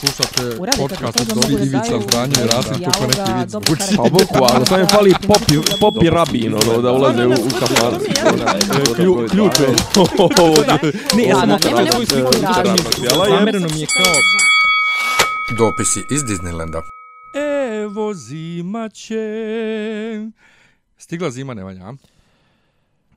Slušate Uradite podcast od Dobri Ivica daju Zdanje i Rasim neki vic dobro zvuči. Pa boku, ali samo je fali popi, popi rabin, ono, da ulaze u, u. Klju- Ključ je. Ne, ja sam svoju sliku Zamereno mi je kao... Dopisi iz Disneylanda. Evo zima će... Stigla zima, Nevanja.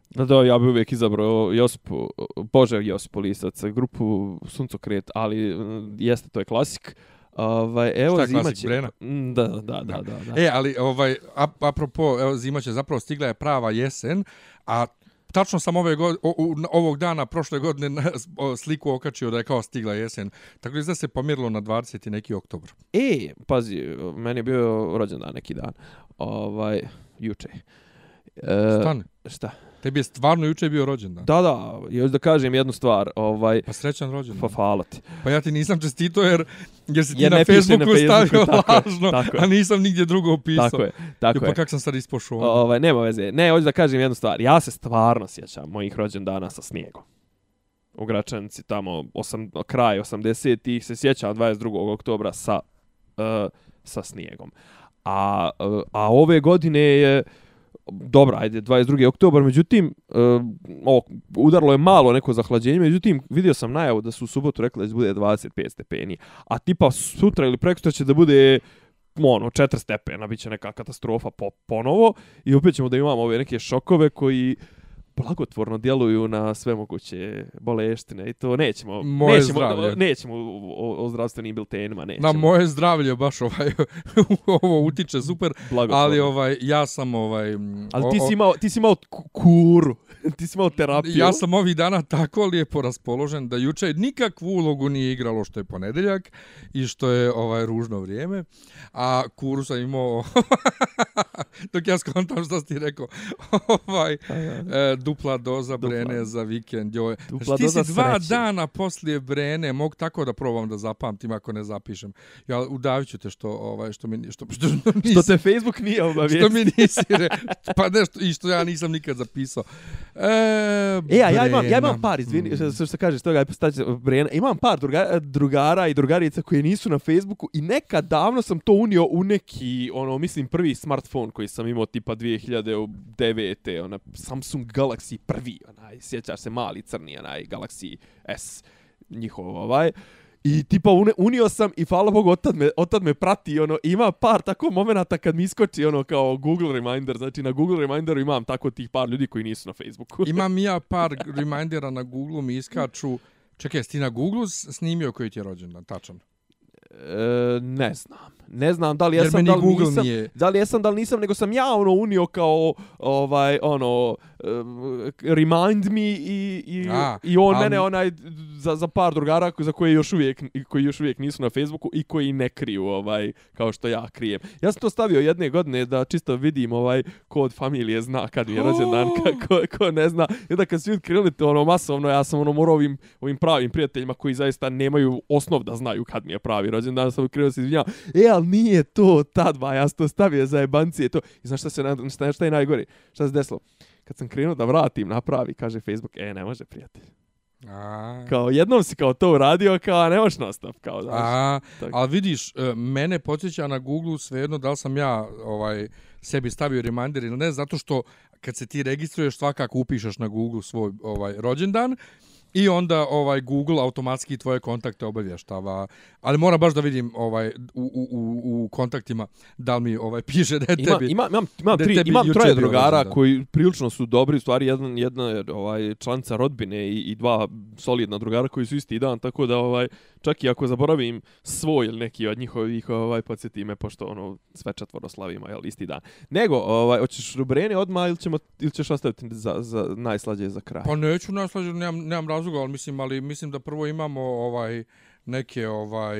Da, da, ja bih uvijek izabrao Josipu, Bože Josipu Lisac, grupu Suncokret, ali mm, jeste, to je klasik. Ovaj, evo, Šta je zima klasik, će... Brena? Mm, Da, da, da, da. da. E, ali ovaj, ap, apropo, evo, zima će zapravo stigla je prava jesen, a tačno sam ove god, o, ovog dana prošle godine sliku okačio da je kao stigla jesen. Tako da se pomjerilo na 20. i neki oktobar. E, pazi, meni je bio rođendan neki dan. Ovaj, juče. E, Stani. Šta? Tebi je stvarno juče bio rođendan. Da, da, još da kažem jednu stvar, ovaj, Pa srećan rođendan. pa hvala ti. Pa ja ti nisam čestito jer, jer si ti Jer na piše na Facebooku stavio Facebooku, tako je, lažno, tako je. a nisam nigdje drugo upisao. Tako je, tako Jo, je. Pa kak sam sad ispošao? Ovaj, nema veze. Ne, hoću da kažem jednu stvar. Ja se stvarno sjećam mojih rođendana sa snijegom. U Gračanici tamo osam, kraj 80-ih se sjećam 22. oktobra sa, uh, sa snijegom. A, uh, a ove godine je dobro, ajde, 22. oktobar, međutim, uh, ovo, udarlo je malo neko zahlađenje, međutim, vidio sam najavu da su u subotu rekli da će bude 25 stepeni, a tipa sutra ili prekosutra će da bude ono, 4 stepena, bit će neka katastrofa po, ponovo i opet ćemo da imamo ove neke šokove koji blagotvorno djeluju na sve moguće boleštine i to nećemo Moje nećemo, zdravlje. nećemo o, o zdravstvenim biltenima nećemo. Na moje zdravlje baš ovaj ovo utiče super, ali ovaj ja sam ovaj ali o- ti si imao ti si imao ku- kuru ti si imao terapiju Ja sam ovih dana tako lijepo raspoložen da juče nikakvu ulogu nije igralo što je ponedeljak i što je ovaj ružno vrijeme. A kuru sam imao dok ja skontam što ti rekao ovaj e, dupla doza Dupla. brene za vikend. Joj. Dupla Znači, ti doza si dva sreće. dana poslije brene, mogu tako da probam da zapamtim ako ne zapišem. Ja udavit ću te što, ovaj, što mi što, što, što, nisi, što te Facebook nije obavijestio što mi nisi re, pa nešto i što ja nisam nikad zapisao. E, E, a ja imam, ja imam par, izvini, Mm. što, što, kažeš toga, staće, Brena, imam par druga, drugara i drugarica koji nisu na Facebooku i nekad davno sam to unio u neki, ono, mislim, prvi smartphone koji sam imao tipa 2009. Ona, Samsung Galaxy prvi, onaj, sjećaš se, mali crni, onaj, Galaxy S, njihov, ovaj. I tipa unio sam i hvala Bogu otad me, otad me prati ono ima par tako momenata kad mi iskoči ono kao Google reminder znači na Google reminderu imam tako tih par ljudi koji nisu na Facebooku Imam ja par remindera na Google mi iskaču. Čekaj, jesi ti na Google s- snimio koji ti je rođendan, tačan? E, ne znam. Ne znam da li Jer jesam, meni da li Google nisam. nije- Da li jesam, da li nisam, nego sam ja ono unio kao ovaj ono remind me i i A, i on a- mene onaj za, za par drugara za koje još uvijek koji još uvijek nisu na Facebooku i koji ne kriju ovaj kao što ja krijem. Ja sam to stavio jedne godine da čisto vidim ovaj kod familije zna kad mi je rođendan, kako ko ne zna. I onda kad ljudi krenuli to ono masovno, ja sam ono morao ovim, ovim pravim prijateljima koji zaista nemaju osnov da znaju kad mi je pravi rođendan, sam krenuo da se izvinjavam. E, ali nije to tad, ba, ja sam to stavio za jebancije to. I znaš šta se, šta, šta je najgore? Šta se desilo? Kad sam krenuo da vratim napravi, kaže Facebook, e, ne može prijatelj. A, Kao, jednom si kao to uradio, kao, ne možeš nastav, kao, znaš. a, tako. ali vidiš, e, mene podsjeća na Google svejedno da li sam ja ovaj sebi stavio reminder ili ne, zato što kad se ti registruješ svakako upišeš na Google svoj ovaj rođendan i onda ovaj Google automatski tvoje kontakte obavještava. Ali mora baš da vidim ovaj u, u, u, u kontaktima da li mi ovaj piše da je Ima, tebi. ima, imam, imam, tri, imam troje drugara rođendan. koji prilično su dobri, u stvari jedan, jedna je ovaj, članica rodbine i, i dva solidna drugara koji su isti dan, tako da ovaj, čak i ako zaboravim svoj ili neki od njihovih, ovaj, podsjeti me, pošto ono, sve četvoro slavimo, jel, isti dan. Nego, ovaj, hoćeš rubrene odmah ili, ćemo, ili ćeš ostaviti za, za najslađe za kraj? Pa neću naslađen, nemam, nemam razloga, ali mislim, ali mislim da prvo imamo ovaj neke ovaj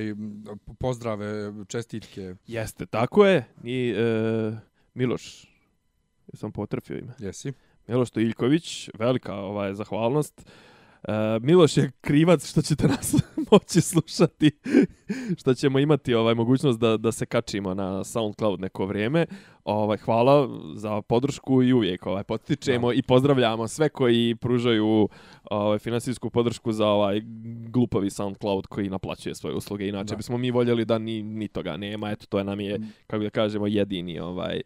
pozdrave, čestitke. Jeste, tako je. I e, Miloš, jesam potrefio ime. Jesi? Miloš Stojiljković, velika ovaj, zahvalnost. Uh, Miloš je krivac što ćete nas moći slušati, što ćemo imati ovaj mogućnost da, da se kačimo na SoundCloud neko vrijeme. Ovaj, hvala za podršku i uvijek ovaj, potičemo da. i pozdravljamo sve koji pružaju ovaj, finansijsku podršku za ovaj glupavi SoundCloud koji naplaćuje svoje usluge. Inače da. bismo mi voljeli da ni, ni toga nema. Eto, to je nam je, mm. kako da kažemo, jedini ovaj,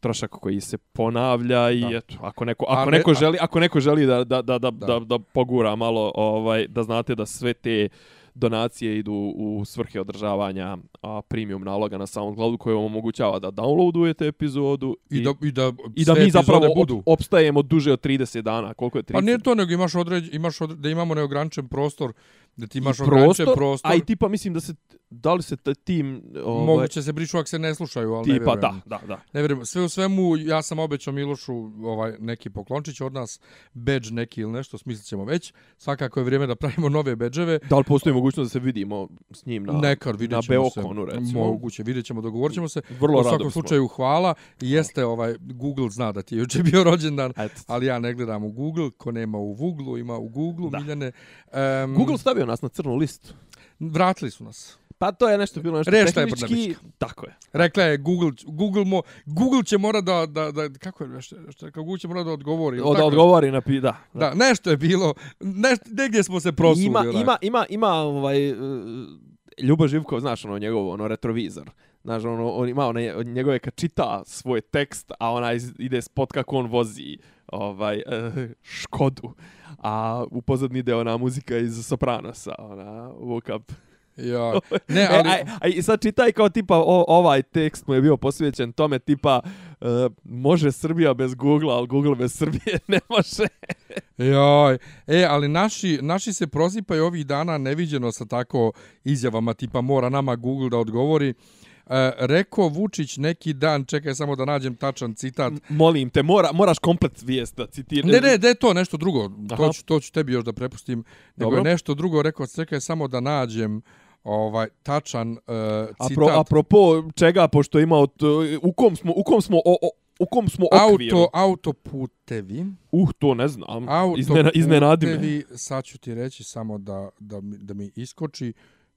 trošak koji se ponavlja i da. eto ako neko ako neko želi ako neko želi da da da da da, da pogura malo ovaj da znate da sve te donacije idu u svrhe održavanja a, premium naloga na SoundCloudu koji vam omogućava da downloadujete epizodu i, i da i da i da mi zapravo budu. opstajemo duže od 30 dana koliko je 30 Pa ne to nego imaš određen imaš odre, da imamo neograničen prostor da ti imaš ograničen prostor. A i tipa mislim da se da li se tim ovaj moguće se brišu ako se ne slušaju, al tipa, ne da, da, da. Ne vjerujem. Sve u svemu ja sam obećao Milošu ovaj neki poklončić od nas, badge neki ili nešto, smislićemo već. Svakako je vrijeme da pravimo nove bedževe. Da li postoji mogućnost da se vidimo s njim na Nekar, na Beokonu, recimo? Moguće, vidjet ćemo, dogovorit se. Vrlo u svakom slučaju hvala. Jeste, ovaj, Google zna da ti je juče bio rođendan, ali ja ne gledam u Google. Ko nema u Google, ima u Google, da. Miljane. Um, Google stavio nas na crnu listu. Vratili su nas. Pa to je nešto bilo nešto Rešta tehnički. Je tako je. Rekla je Google, Google, mo, Google će mora da, da, da, kako je nešto, nešto kako Google će mora da odgovori. O, da odgovori na da, da. Da, nešto je bilo, nešto, negdje smo se prosuli. Ima, ima, ima, ima, ovaj, uh, Ljubo Živko, znaš, ono, njegov, ono, retrovizor. Znaš, ono, on ima, ono, njegove kad čita svoj tekst, a ona ide spot kako on vozi, ovaj, uh, Škodu. A u pozadnji ide ona muzika iz Sopranosa, ona, Woke Up. Ja. Ne, e, ali... E, aj, aj, sad čitaj kao tipa o, ovaj tekst mu je bio posvećen tome tipa uh, može Srbija bez Google, ali Google bez Srbije ne može. Joj. E, ali naši, naši se prozipaju ovih dana neviđeno sa tako izjavama tipa mora nama Google da odgovori. E, rekao Vučić neki dan, čekaj samo da nađem tačan citat. Molim te, mora, moraš komplet vijest da citiraš. Ne, ne, da je to nešto drugo. To ću, to ću tebi još da prepustim. Nego Dobro. je nešto drugo rekao, čekaj samo da nađem ovaj tačan uh, citat. Apro, apropo čega pošto ima od, u kom smo u kom smo o, o, u kom smo okviru? Auto autoputevi. Uh, to ne znam. Auto Iznena, iznenadi me. Sad ću ti reći samo da da mi, da mi iskoči.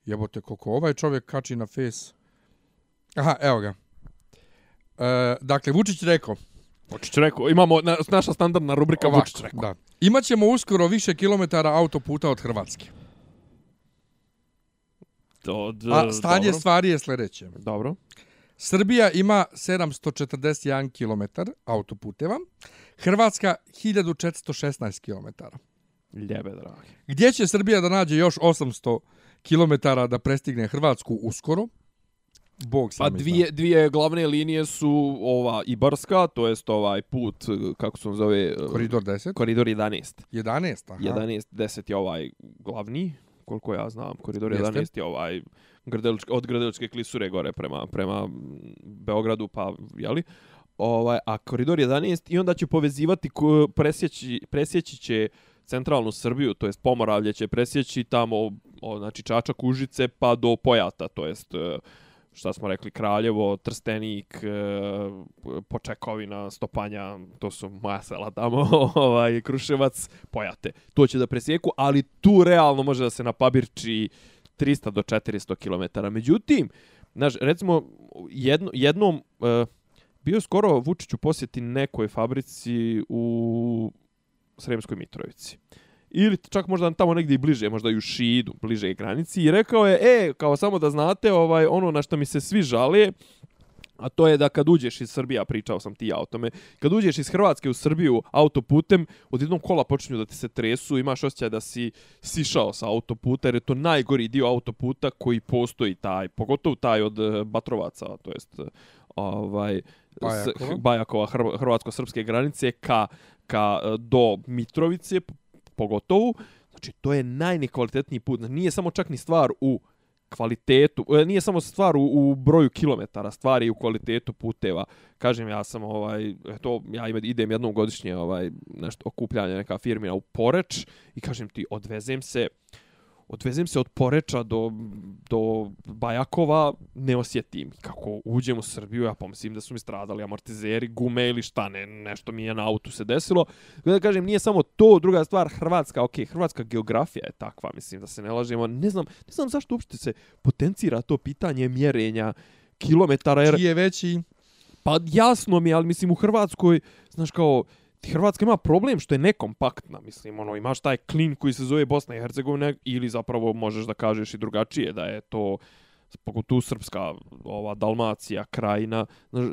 Jebote koliko ovaj čovjek kači na face. Aha, evo ga. E, dakle, Vučić rekao. Vučić rekao, imamo na, naša standardna rubrika Ovako, Vučić rekao. Da. Imaćemo uskoro više kilometara autoputa od Hrvatske. To, d, A stanje dobro. stvari je sljedeće. Dobro. Srbija ima 741 km autoputeva, Hrvatska 1416 km. Ljebe, dragi. Gdje će Srbija da nađe još 800 km da prestigne Hrvatsku uskoro? Bog pa dvije, zna. dvije glavne linije su ova Ibarska, to jest ovaj put, kako se zove? Koridor 10? Koridor 11. 11, aha. 11, 10 je ovaj glavni, koliko ja znam, koridor 11 Jeste? je ovaj Grdeličke, od Grdeličke klisure gore prema, prema Beogradu, pa, jeli? Ovaj, a koridor 11 i onda će povezivati, presjeći, presjeći će centralnu Srbiju, to jest Pomoravlje će presjeći tamo, o, znači Čačak, Užice, pa do Pojata, to jest šta smo rekli, Kraljevo, Trstenik, e, Počekovina, Stopanja, to su moja sela tamo, ovaj, Kruševac, Pojate. To će da presjeku, ali tu realno može da se napabirči 300 do 400 km. Međutim, znaš, recimo, jedno, jednom, e, bio skoro Vučiću posjeti nekoj fabrici u Sremskoj Mitrovici ili čak možda tamo negdje bliže, možda i u Šidu, bliže granici. I rekao je, e, kao samo da znate, ovaj ono na što mi se svi žale, a to je da kad uđeš iz Srbije, pričao sam ti ja o tome, kad uđeš iz Hrvatske u Srbiju autoputem, od jednom kola počinju da ti se tresu, imaš osjećaj da si sišao sa autoputa, jer je to najgori dio autoputa koji postoji taj, pogotovo taj od eh, Batrovaca, to jest ovaj, Bajakova, Bajakova hrvatsko-srpske granice ka, ka eh, do Mitrovice, pogotovo. Znači, to je najnekvalitetniji put. Znači, nije samo čak ni stvar u kvalitetu, e, nije samo stvar u, u broju kilometara, stvari u kvalitetu puteva. Kažem, ja sam ovaj, to, ja idem jednom godišnje ovaj, nešto okupljanje neka firmina u Poreč i kažem ti, odvezem se odvezem se od Poreča do, do Bajakova, ne osjetim. Kako uđem u Srbiju, ja pomislim da su mi stradali amortizeri, gume ili šta, ne, nešto mi je na autu se desilo. Da kažem, nije samo to, druga stvar, Hrvatska, ok, Hrvatska geografija je takva, mislim da se ne lažemo. Ne znam, ne znam zašto uopšte se potencira to pitanje mjerenja kilometara. Jer... Čiji je veći? Pa jasno mi, ali mislim u Hrvatskoj, znaš kao, Hrvatska ima problem što je nekompaktna, mislim, ono, imaš taj klin koji se zove Bosna i Hercegovina ili zapravo možeš da kažeš i drugačije, da je to, pogotovo srpska, ova, Dalmacija, krajina,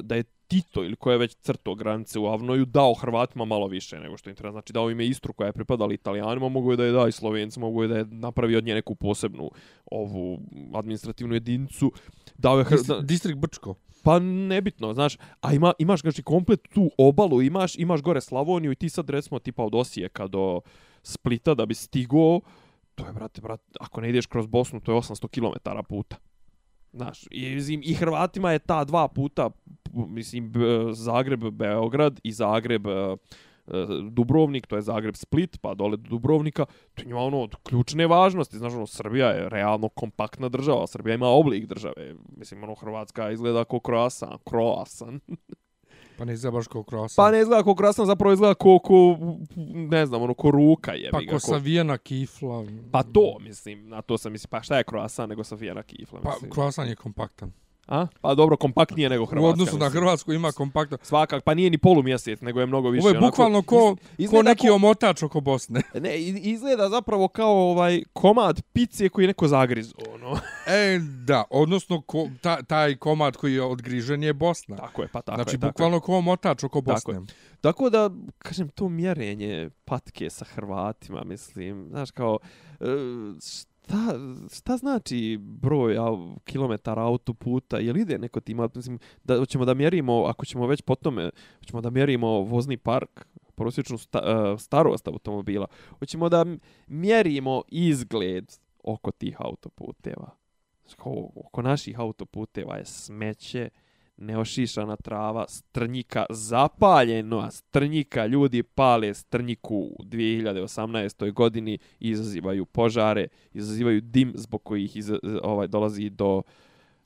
da je Tito ili koja je već crto granice u Avnoju dao Hrvatima malo više nego što je treba. Znači dao im je Istru koja je pripadala Italijanima, mogu je da je da i Slovencima, mogu je da je napravi od nje neku posebnu ovu administrativnu jedincu. Dao je Hr... Dist, Distrikt Brčko. Pa nebitno, znaš, a ima, imaš znači komplet tu obalu, imaš imaš gore Slavoniju i ti sad recimo tipa od Osijeka do Splita da bi stigo, to je brate, brate, ako ne ideš kroz Bosnu, to je 800 km puta. Znaš, i, i Hrvatima je ta dva puta, mislim, Zagreb, Beograd i Zagreb, e, e, Dubrovnik, to je Zagreb Split, pa dole do Dubrovnika, to je ono od ključne važnosti. Znaš, ono, Srbija je realno kompaktna država, Srbija ima oblik države. Mislim, ono, Hrvatska izgleda kao kroasan, kroasan. Pa ne izgleda baš kao kroasan. Pa ne izgleda kao kroasan, zapravo izgleda kao, ko, ne znam, ono, ko ruka je. Pa ko savijena kifla. Pa to, mislim, na to sam mislim, pa šta je kroasan nego savijena kifla, pa mislim. Pa kroasan je kompaktan. A? Pa dobro, kompaktnije nego Hrvatska. U odnosu na Hrvatsku ima kompaktno. Svakak, pa nije ni polumjesec, nego je mnogo više. Ovo je bukvalno ko, iz, ko neki ko, omotač oko Bosne. Ne, izgleda zapravo kao ovaj komad pice koji je neko zagrizo. Ono. e, da, odnosno ko, ta, taj komad koji je odgrižen je Bosna. Tako je, pa tako znači, je. Znači, bukvalno ko omotač oko Bosne. Tako, tako da, kažem, to mjerenje patke sa Hrvatima, mislim, znaš, kao, uh, šta, šta znači broj a, kilometara autoputa? Je li ide neko tima? Mislim, da ćemo da mjerimo, ako ćemo već po tome, ćemo da mjerimo vozni park, prosječnu sta, uh, starost automobila. Hoćemo da mjerimo izgled oko tih autoputeva. Oko naših autoputeva je smeće, neošišana trava, strnjika zapaljeno, a strnjika ljudi pale strnjiku u 2018. godini i izazivaju požare, izazivaju dim zbog kojih iz, ovaj, dolazi do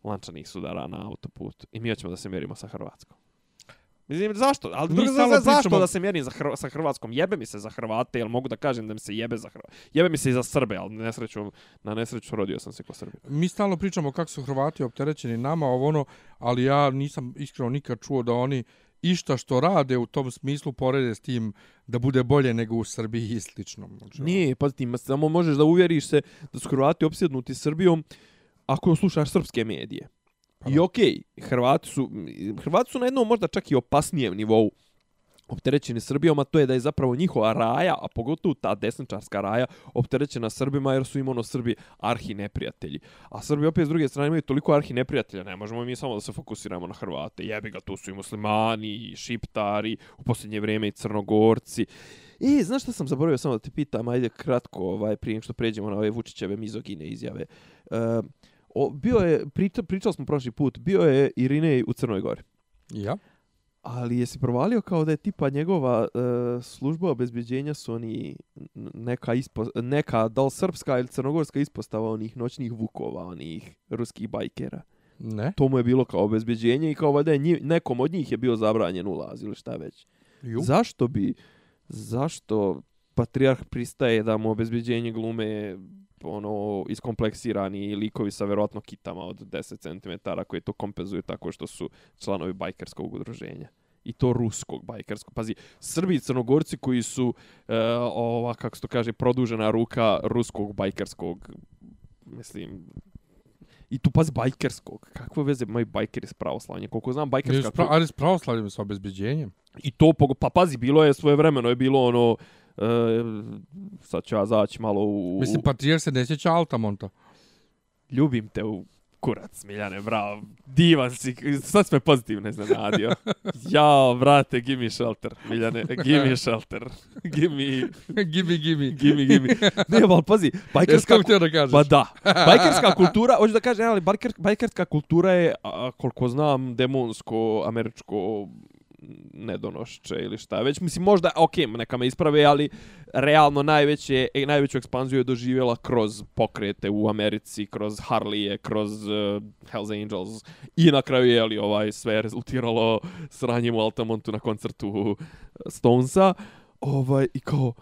lančanih sudara na autoputu. I mi hoćemo da se mjerimo sa Hrvatskom. Mislim, zašto? Ali drugo, za, za, zašto da se mjerim za Hr sa Hrvatskom? Jebe mi se za Hrvate, jel mogu da kažem da mi se jebe za Hrvate? Jebe mi se i za Srbe, ali nesreću, na nesreću rodio sam se ko Srbi. Mi stalno pričamo kako su Hrvati opterećeni nama, ovo ono, ali ja nisam iskreno nikad čuo da oni išta što rade u tom smislu porede s tim da bude bolje nego u Srbiji i slično. Znači, Nije, pa ti samo možeš da uvjeriš se da su Hrvati opsjednuti Srbijom ako slušaš srpske medije. I okej, okay, Hrvati su, Hrvati su na jednom možda čak i opasnijem nivou opterećeni Srbijom, a to je da je zapravo njihova raja, a pogotovo ta desničarska raja, opterećena Srbima jer su im ono Srbi arhi neprijatelji. A Srbi opet s druge strane imaju toliko arhi neprijatelja, ne možemo mi samo da se fokusiramo na Hrvate. Jebi ga, tu su i muslimani, i šiptari, u posljednje vrijeme i crnogorci. I, znaš šta sam zaboravio samo da te pitam, ajde kratko, ovaj, prije što pređemo na ove Vučićeve mizogine izjave. Uh, o, bio je, priča, pričali smo prošli put, bio je Irinej u Crnoj Gori. Ja. Ali jesi provalio kao da je tipa njegova uh, služba obezbeđenja su oni neka, ispo, neka da li srpska ili crnogorska ispostava onih noćnih vukova, onih ruskih bajkera? Ne. To mu je bilo kao obezbeđenje i kao da je njih, nekom od njih je bio zabranjen ulaz ili šta već. Ju. Zašto bi, zašto patrijarh pristaje da mu obezbeđenje glume ono iskompleksirani likovi sa verovatno kitama od 10 cm koji to kompenzuju tako što su članovi bajkerskog udruženja i to ruskog bajkerskog. Pazi, Srbi i Crnogorci koji su e, ova, kako se to kaže, produžena ruka ruskog bajkerskog, mislim, I tu pazi bajkerskog. Kakve veze imaju bajkeri s pravoslavljem? Koliko znam, bajkerska... Pra, ali s pravoslavljem sa obezbeđenjem. I to, pa pazi, bilo je svoje vremeno, je bilo ono, E, sad ću ja zaći malo u... Mislim, patrijer se ne sjeća Altamonta. Ljubim te u kurac, Miljane, bravo. Divan si, sad sve pozitivno iznenadio. ja, brate, give me shelter, Miljane, give me shelter. give me... give me, give me. give me, give me. Ne, ali pazi, bajkerska... Jes da kažeš? Pa da. Bajkerska kultura, hoću da kažem, ali bajker, bajkerska kultura je, a, koliko znam, demonsko, američko, nedonošće ili šta već. Mislim, možda, ok, neka me isprave, ali realno najveće, najveću ekspanziju je doživjela kroz pokrete u Americi, kroz Harlije, kroz uh, Hells Angels i na kraju je li ovaj sve rezultiralo sranjem u Altamontu na koncertu Stonesa. Ovaj, I kao,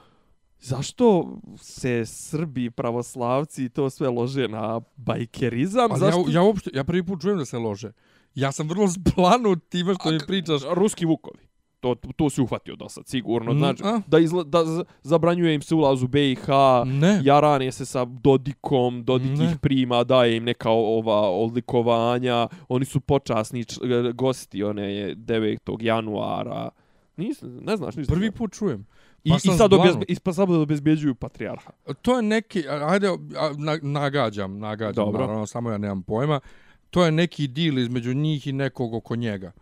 zašto se Srbi, pravoslavci i to sve lože na bajkerizam? Ali zašto? ja, ja, uopšte, ja prvi put čujem da se lože. Ja sam vrlo splanut time što mi pričaš. Ruski vukovi. To, to si uhvatio do sad, sigurno. Mm, Znači, a? da, izla, da zabranjuje im se ulaz u BiH, Ne. jarane se sa Dodikom, Dodik Ne. ih prima, daje im neka ova odlikovanja, oni su počasni č- gosti, one je 9. januara. Nis, ne znaš ništa. Prvi put čujem. I, pa i sad, obezbe, i pa sad obezbjeđuju patrijarha. To je neki, a- ajde, a, na, nagađam, nagađam, Dobro. Dobro. naravno, samo ja nemam pojma. To je neki deal između njih i nekog oko njega.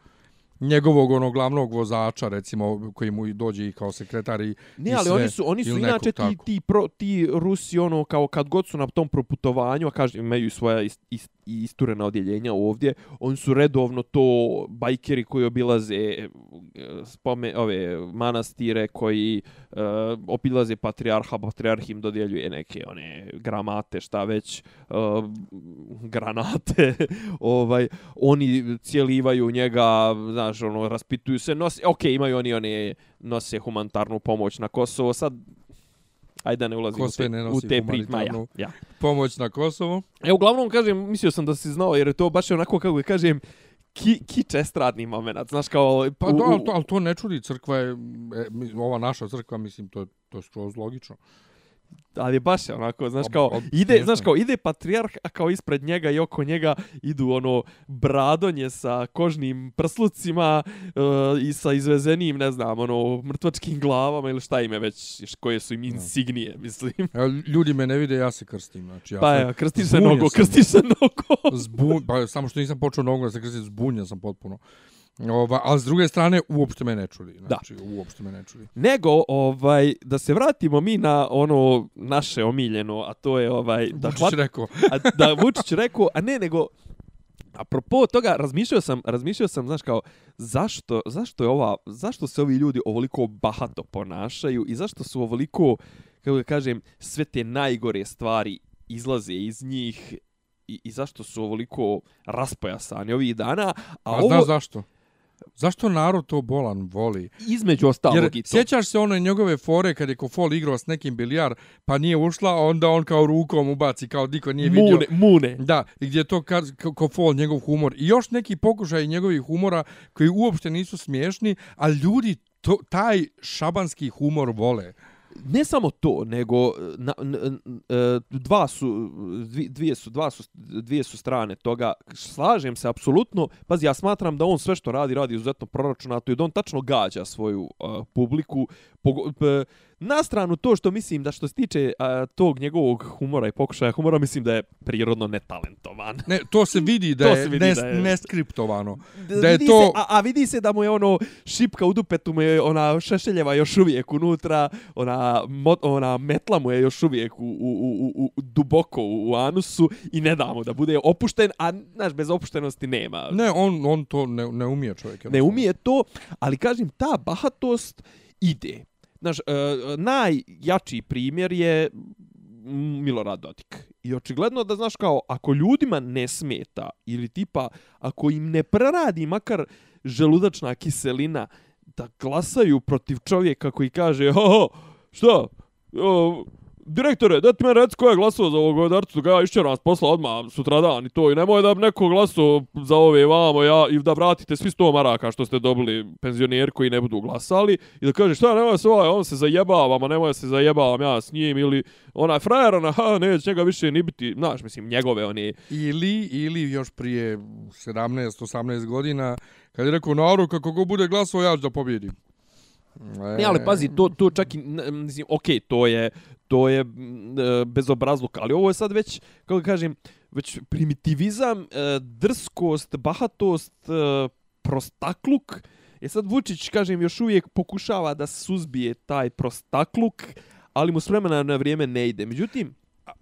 Njegovog onog glavnog vozača, recimo, koji mu i dođe i kao sekretar i, Ne, i ali sve, oni su oni su inače ti ti pro, ti Rusi ono kao kad god su na tom proputovanju, a kažem imaju i svoja ist, ist, i isturena odjeljenja ovdje, oni su redovno to bajkeri koji obilaze e, spome ove manastire koji e, obilaze patrijarha, patrijarh im dodjeljuje neke one gramate, šta već, e, granate, ovaj oni cijelivaju njega, znaš, ono raspituju se, nose, okej, imaju oni one nose humanitarnu pomoć na Kosovo. Sad ajde da ne ulazim Ko u te, ne u te priče. Ma ja, ja. pomoć na Kosovo. E, uglavnom, kažem, mislio sam da si znao, jer je to baš onako, kako kažem, ki, kič estradni moment. Znaš, kao... Pa u- da, ali to, ali to ne čudi, crkva je, e, ova naša crkva, mislim, to je, to je skroz logično. Ali je baš je onako, znaš, kao, ide, znaš, kao, ide patrijarh, a kao ispred njega i oko njega idu, ono, bradonje sa kožnim prslucima uh, i sa izvezenim, ne znam, ono, mrtvačkim glavama ili šta ime već, koje su im insignije, mislim. Evo, ljudi me ne vide, ja se krstim. Znači, ja Pa evo, krstiš se nogo, krstiš se nogo. Zbun, pa samo što nisam počeo nogu da se krstim, zbunjen sam potpuno. Ova, a s druge strane, uopšte me ne čudi. Znači, da. uopšte me ne čudi. Nego, ovaj, da se vratimo mi na ono naše omiljeno, a to je ovaj, da, Da hvat, rekao, a, da Vučić rekao, a ne, nego, apropo toga, razmišljao sam, razmišljao sam, znaš, kao, zašto, zašto je ova, zašto se ovi ljudi ovoliko bahato ponašaju i zašto su ovoliko, kako da kažem, sve te najgore stvari izlaze iz njih i, i zašto su ovoliko raspojasani ovih dana, a, a, ovo, znaš zašto? Zašto narod to bolan voli? između ostalog Jer i to. sjećaš se one njegove fore kad je Kofol igrao s nekim bilijar, pa nije ušla, onda on kao rukom ubaci, kao diko nije vidio. Mune, mune. Da, i gdje je to kad, Kofol, njegov humor. I još neki pokušaj njegovih humora koji uopšte nisu smiješni, a ljudi to, taj šabanski humor vole ne samo to, nego eh, na, n, n, eh, dva su dvije su dva su dvije su strane toga. Slažem se apsolutno. Pazi, ja smatram da on sve što radi radi izuzetno proračunato i da on tačno gađa svoju uh, publiku. Pogo, p, na stranu to što mislim da što se tiče uh, tog njegovog humora i pokušaja humora, mislim da je prirodno netalentovan. Ne, to se vidi da To je, vidi nes, da je- neskriptovano. Da je vidi to- Se, a, a vidi se da mu je ono šipka u dupetu mu je ona šešeljeva još uvijek unutra, ona, mo, ona metla mu je još uvijek u, u, u, u, u duboko u, u anusu i ne da mu da bude opušten, a znaš, bez opuštenosti nema. Ne, on, on to ne, ne umije čovjek. Ne umije to, ali kažem, ta bahatost ide. Znaš, uh, najjači primjer je Milorad Dodik. I očigledno da, znaš, kao, ako ljudima ne smeta, ili tipa, ako im ne preradi makar želudačna kiselina, da glasaju protiv čovjeka koji kaže, ho, što o, direktore, da ti me reci ko je glasao za ovog godarcu, ga ja išćeram s posla odmah sutradan i to, i nemoj da neko glasao za ove vamo, ja, i da vratite svi sto maraka što ste dobili penzioneri koji ne budu glasali, i da kaže, šta, nemoj se ovaj, on se zajebava, ma nemoj se zajebavam ja s njim, ili onaj frajer, ona, ha, neće njega više ni biti, znaš, mislim, njegove one, Ili, ili još prije 17-18 godina, kad je rekao, narod, kako go bude glasao, ja ću da pobjedim. E, Ne, ali pazi, to, to čak i, mislim, okej, to je, to je e, bezobrazluk, ali ovo je sad već, kako kažem, već primitivizam, e, drskost, bahatost, e, prostakluk. E sad Vučić, kažem, još uvijek pokušava da suzbije taj prostakluk, ali mu s vremena na vrijeme ne ide. Međutim,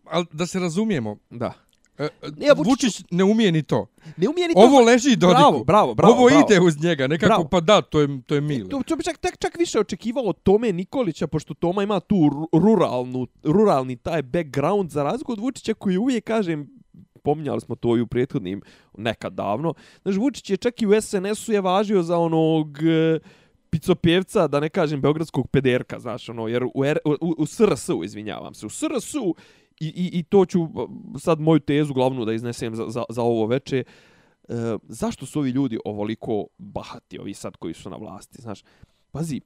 Ali da se razumijemo, da. E, Ne, Vučić- Vučić ne umije ni to. Ne umije ni to... Ovo leži Dodiku. Bravo, bravo, bravo. Ovo bravo. ide uz njega, nekako Bravo. pa da, to je, to je mile. To, to bi čak, čak, čak više očekivao od Tome Nikolića, pošto Toma ima tu ru- ruralnu, ruralni taj background za razliku od Vučića koji uvijek, kažem, pominjali smo to i u prethodnim nekad davno. Znaš, Vučić je čak i u SNS-u je važio za onog e, picopjevca, da ne kažem beogradskog pederka, znaš, ono, jer u, R, u, u SRS-u, izvinjavam se, u SRS-u, i, i, i to ću sad moju tezu glavnu da iznesem za, za, za ovo veče, e, zašto su ovi ljudi ovoliko bahati, ovi sad koji su na vlasti, znaš, pazi,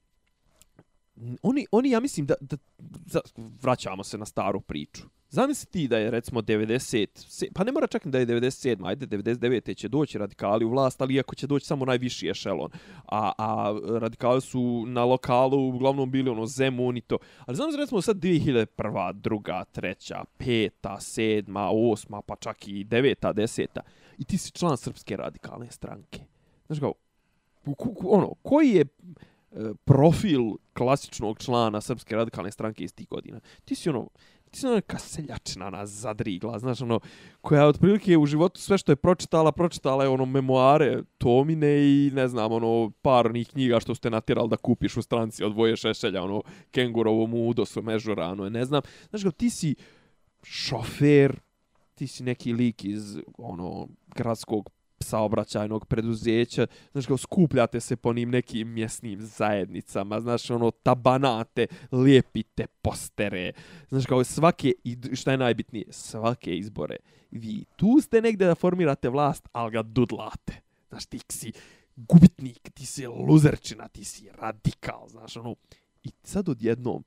oni, oni ja mislim da, da, da vraćamo se na staru priču. Zamisli ti da je recimo 90, pa ne mora čak da je 97, ajde 99. će doći radikali u vlast, ali iako će doći samo najviši ešelon. A, a radikali su na lokalu uglavnom bili ono Zemun i to. Ali znam recimo sad 2001, druga, treća, peta, sedma, osma, pa čak i deveta, deseta. I ti si član Srpske radikalne stranke. Znaš kao, ono, koji je E, profil klasičnog člana Srpske radikalne stranke iz tih godina. Ti si ono, ti si ono kaseljačina na zadrigla, znaš, ono, koja otprilike u životu sve što je pročitala, pročitala je ono memoare Tomine i ne znam, ono, par onih knjiga što ste natjerali da kupiš u stranci od Voje Šešelja, ono, Kengurovo mudo su mežura, ono, ne znam. Znaš, kao, ti si šofer, ti si neki lik iz, ono, gradskog saobraćajnog preduzeća, znaš kao skupljate se po njim nekim mjesnim zajednicama, znaš ono tabanate, lijepite postere, znaš kao svake, šta je najbitnije, svake izbore, vi tu ste negde da formirate vlast, ali ga dudlate, znaš ti si gubitnik, ti si luzerčina, ti si radikal, znaš ono, i sad odjednom,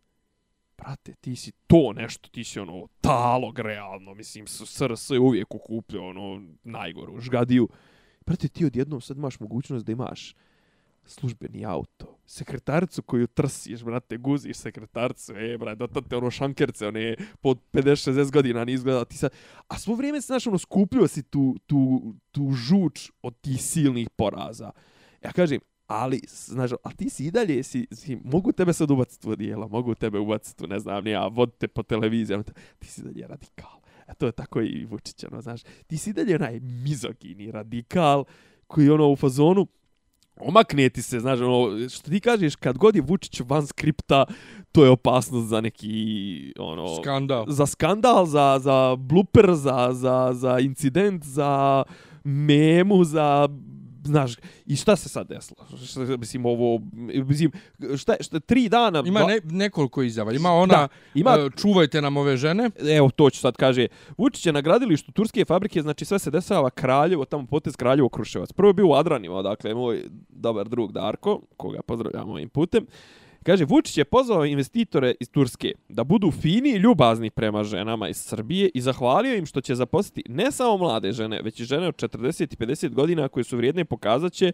brate, ti si to nešto, ti si ono talog realno, mislim, SRS je uvijek ukupljao ono najgoru žgadiju. Brate, ti odjednom sad imaš mogućnost da imaš službeni auto, sekretaricu koju trsiš, brate, guziš sekretaricu, e, brate, da tate, ono šankerce, one pod 50-60 godina ni izgleda ti sad, a svo vrijeme se, znaš, ono, skupljio si tu, tu, tu žuč od tih silnih poraza. Ja kažem, ali, znaš, a ti si i dalje, si, si, mogu tebe sad ubaciti u dijela, mogu tebe ubaciti, u, ne znam, ja, vodite po televizijama, ti si dalje radikal. A to je tako i Vučić, ono, znaš, ti si dalje onaj mizogini radikal koji ono u fazonu, omakne ti se, znaš, ono, što ti kažeš, kad god je Vučić van skripta, to je opasnost za neki, ono... Skandal. Za skandal, za, za blooper, za, za, za incident, za memu, za znaš, i šta se sad desilo? Šta, mislim, ovo, mislim, šta, šta, tri dana... Ima ne, nekoliko izjava. Ima ona, Da, ima- e, čuvajte nam ove žene. Evo, to ću sad kaže. Vučić je na gradilištu Turske fabrike, znači sve se dešava Kraljevo, tamo potez Kraljevo Kruševac. Prvo je bio u Adranima, dakle, moj dobar drug Darko, koga pozdravljam ovim putem. Kaže, Vučić je pozvao investitore iz Turske da budu fini i ljubazni prema ženama iz Srbije i zahvalio im što će zaposliti ne samo mlade žene, već i žene od 40 i 50 godina koje su vrijedne i pokazat će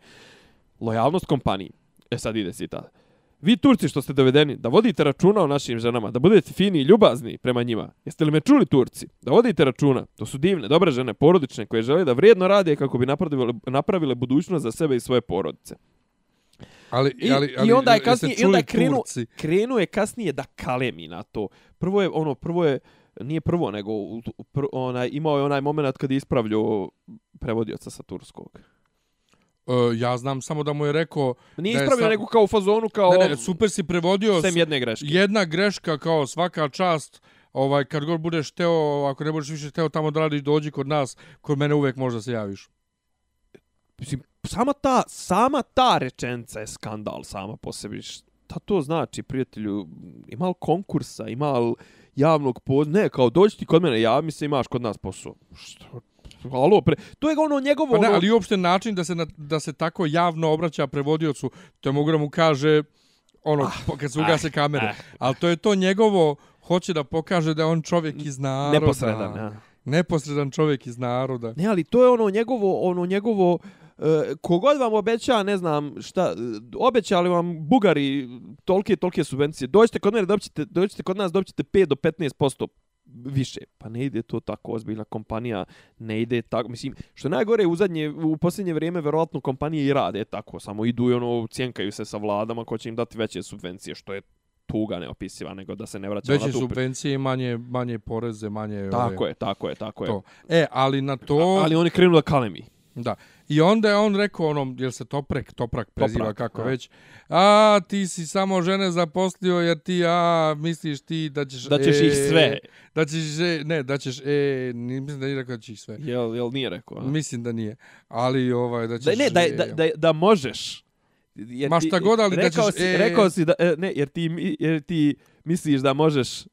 lojalnost kompaniji. E sad ide citat. Vi Turci što ste dovedeni, da vodite računa o našim ženama, da budete fini i ljubazni prema njima. Jeste li me čuli Turci? Da vodite računa. To su divne, dobre žene, porodične, koje žele da vrijedno rade kako bi napravile, napravile budućnost za sebe i svoje porodice. Ali, I, ali, ali, i onda je kasnije, i onda je krenu, krenuo je kasnije da kalemi na to. Prvo je, ono, prvo je, nije prvo, nego pr, onaj, imao je onaj moment kad je ispravljao prevodioca sa turskog. E, ja znam samo da mu je rekao... Nije da ispravio, sa- nego kao u fazonu, kao Ne, ne, super si prevodio. sem jedne greške. Jedna greška kao svaka čast. Ovaj, kad god budeš teo, ako ne budeš više teo tamo da radiš, dođi kod nas, kod mene uvek možda se javiš. Mislim, sama ta, sama ta rečenca je skandal sama po sebi. Šta to znači, prijatelju? Ima li konkursa, ima li javnog poz... Ne, kao dođi ti kod mene, javi mi se, imaš kod nas posao. Što? Alo, pre... To je ono njegovo... Pa ne, ono... ali uopšte način da se, na, da se tako javno obraća prevodiocu, to je mogu da mu kaže ono, ah, kad se ugase ah, kamere. ah. Ali to je to njegovo, hoće da pokaže da on čovjek iz naroda. Neposredan, ja. Neposredan čovjek iz naroda. Ne, ali to je ono njegovo, ono njegovo, e, kogod vam obeća, ne znam šta, e, obećali vam Bugari tolke, tolke subvencije, dođite kod mene, dobćete, dođite kod nas, dobćete 5 do 15% više. Pa ne ide to tako ozbiljna kompanija, ne ide tako, mislim, što najgore u zadnje, u posljednje vrijeme, verovatno kompanije i rade tako, samo idu i ono, cjenkaju se sa vladama ko će im dati veće subvencije, što je tuga neopisiva, nego da se ne vraća Veće na tu. subvencije, manje, manje poreze, manje... Tako ove, je, tako je, tako je. To. E, ali na to... Ali oni krenu da kalemi. Da. I onda je on rekao onom, jel se Toprek, Toprak preziva Toprak, kako da. već, a ti si samo žene zaposlio jer ti, a misliš ti da ćeš... Da ćeš ih sve. Da ćeš, e, ne, da ćeš, e, mislim da nije rekao da ćeš ih sve. Jel, jel nije rekao? a? Mislim da nije. Ali ovaj, da Da, ćeš... ne, da, e, da, da, da možeš. Jer Ma šta god, ali da ćeš- Si, e. Rekao si da, e, ne, jer ti, jer ti misliš da možeš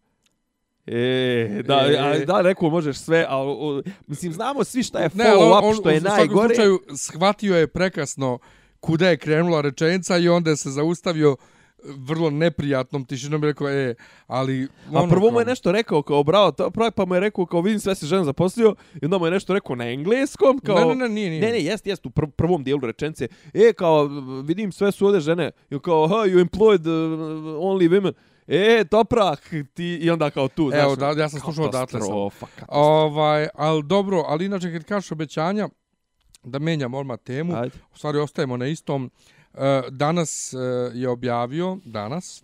E, da, E. a, da, rekao možeš sve, a o, mislim, znamo svi šta je ali follow-up, što je u svakom najgore. slučaju shvatio je prekasno kuda je krenula rečenica i onda se zaustavio vrlo neprijatnom tišinom i rekao, e, ali... A ono prvo mu je nešto rekao kao bravo, to, prvo pa mu je rekao kao vidim sve si žena zaposlio i onda mu je nešto rekao na engleskom kao Ne, ne, ne, nije, nije. Ne, ne, jest, jest, u pr prvom dijelu rečenice. E, kao, vidim, sve su ovdje žene. I kao, ha, you employed uh, only women. E, toprak, ti, i onda kao tu, znaš. Evo, da, ja sam slušao odatle sam. Ovaj, ali dobro, ali inače kad kažeš obećanja, da menjamo odmah temu, Ajde. u stvari ostajemo na istom. E, Danas e, je objavio, danas,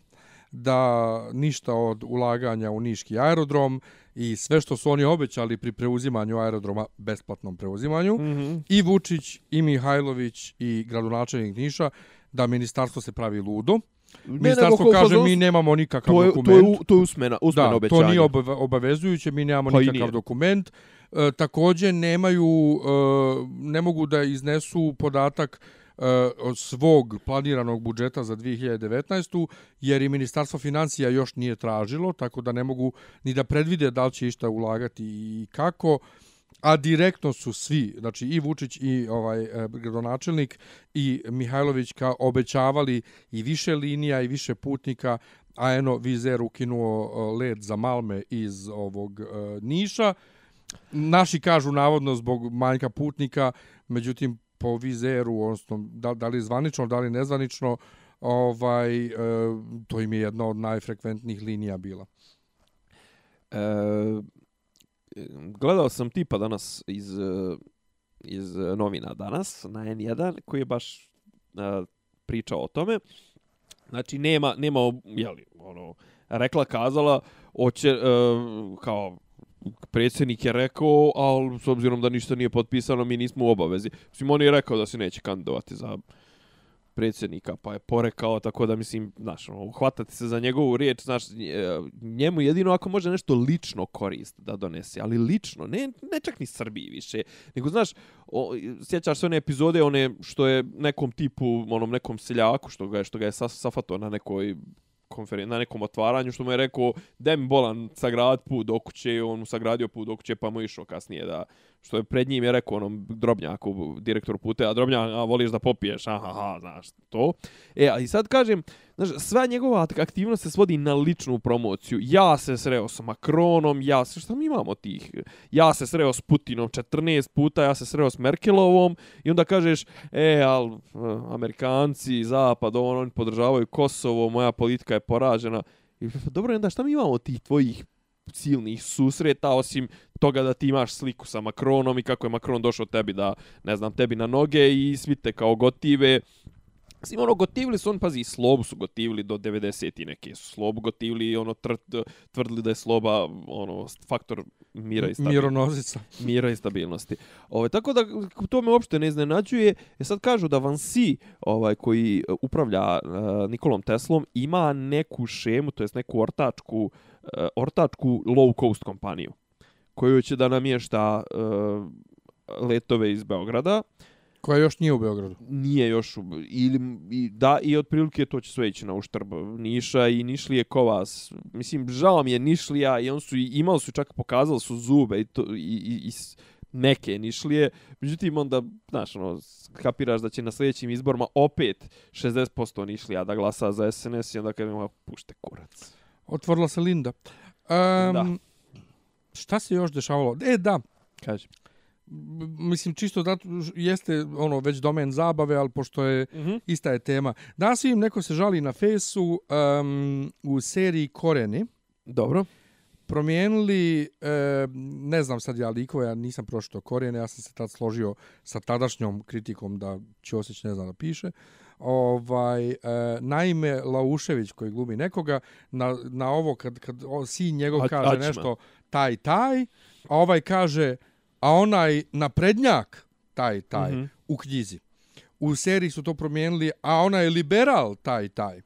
da ništa od ulaganja u Niški aerodrom i sve što su oni obećali pri preuzimanju aerodroma, besplatnom preuzimanju, Mhm. i Vučić, i Mihajlović, i gradonačelnik Niša, da ministarstvo se pravi ludo. Ministarstvo kao kaže mi nemamo nikakav to je, dokument. to je, u- to je usmena, usmena da, obećanja. to nije obave- obavezujuće, mi nemamo Pa nikakav nije. dokument. E, također nemaju, e, ne mogu da iznesu podatak e, od svog planiranog budžeta za 2019. jer i Ministarstvo financija još nije tražilo, tako da ne mogu ni da predvide da li će išta ulagati i kako a direktno su svi, znači i Vučić i ovaj e, gradonačelnik i Mihajlović ka obećavali i više linija i više putnika, a eno Vizer ukinuo e, led let za Malme iz ovog e, Niša. Naši kažu navodno zbog manjka putnika, međutim po Vizeru, odnosno da, da li zvanično, da li nezvanično, ovaj, e, to im je jedna od najfrekventnijih linija bila. E, gledao sam tipa danas iz, iz novina danas na N1 koji je baš e, pričao o tome. Znači nema nema jeli, ono rekla kazala hoće e, kao predsjednik je rekao, ali s obzirom da ništa nije potpisano, mi nismo u obavezi. Mislim, on je rekao da se neće kandidovati za predsjednika, pa je porekao, tako da mislim, znaš, ono, uhvatati se za njegovu riječ, znaš, e, njemu jedino ako može nešto lično korist da donese, ali lično, ne, ne čak ni Srbiji više, nego, znaš, o, sjećaš se one epizode, one što je nekom tipu, onom nekom seljaku, što ga je, što ga je sa- safato na nekoj konferen na nekom otvaranju što mu je rekao da mi bolan sagrad put do kuće, on mu sagradio put do kuće pa mu išao kasnije da što je pred njim je rekao onom drobnjaku direktoru puta, a drobnjak, a voliš da popiješ, aha, aha, znaš, to. E, a i sad kažem, znaš, sva njegova aktivnost se svodi na ličnu promociju. Ja se sreo sa Macronom, ja se, šta mi imamo tih? Ja se sreo s Putinom 14 puta, ja se sreo s Merkelovom i onda kažeš, e, al, eh, Amerikanci, Zapad, on, oni podržavaju Kosovo, moja politika je poražena. I, pa, pa dobro, onda šta mi imamo tih tvojih silnih susreta, osim toga da ti imaš sliku sa Macronom i kako je Macron došao tebi da, ne znam, tebi na noge i svi te kao gotive. Mislim, ono, gotivili su, on, pazi, i Slobu su gotivili do 90. i neke su Slobu gotivili i ono, tr, tvrdili da je Sloba, ono, faktor mira i stabilnosti Mironozica. mira i stabilnosti. Ovaj tako da to me uopšte ne iznenađuje. E sad kažu da Vansi, ovaj koji e, upravlja uh, Nikolom Teslom, ima neku šemu, to jest neku ortačku uh, ortačku low cost kompaniju koju će da namješta uh, letove iz Beograda. Koja još nije u Beogradu. Nije još u- ili i, da i otprilike to će sve ići na uštrb Niša i Nišlije Kovas. Mislim žao mi je Nišlija i on su imali su čak pokazali su zube i to i, i, i neke Nišlije. Međutim onda znaš ono kapiraš da će na sljedećim izborima opet 60% Nišlija da glasa za SNS i onda kažemo pušte kurac. Otvorila se Linda. Um, Da. Šta se još dešavalo? E, da, Kaže. Mislim čisto da jeste ono već domen zabave, ali pošto je Mhm. ista je tema. Danas vidim neko se žali na fesu um, u seriji Koreni. Dobro. Promijenili, e, ne znam sad ja likove, ja nisam pročito Korene, ja sam se tad složio sa tadašnjom kritikom da Ćosić ne zna da piše. Ovaj, e, naime, Laušević koji glumi nekoga, na, na ovo kad, kad o, sin njegov A- kaže Ačma. nešto taj, taj, a ovaj kaže, a onaj naprednjak, taj taj Mhm. u knjizi. U seriji su to promijenili, a ona je liberal taj taj.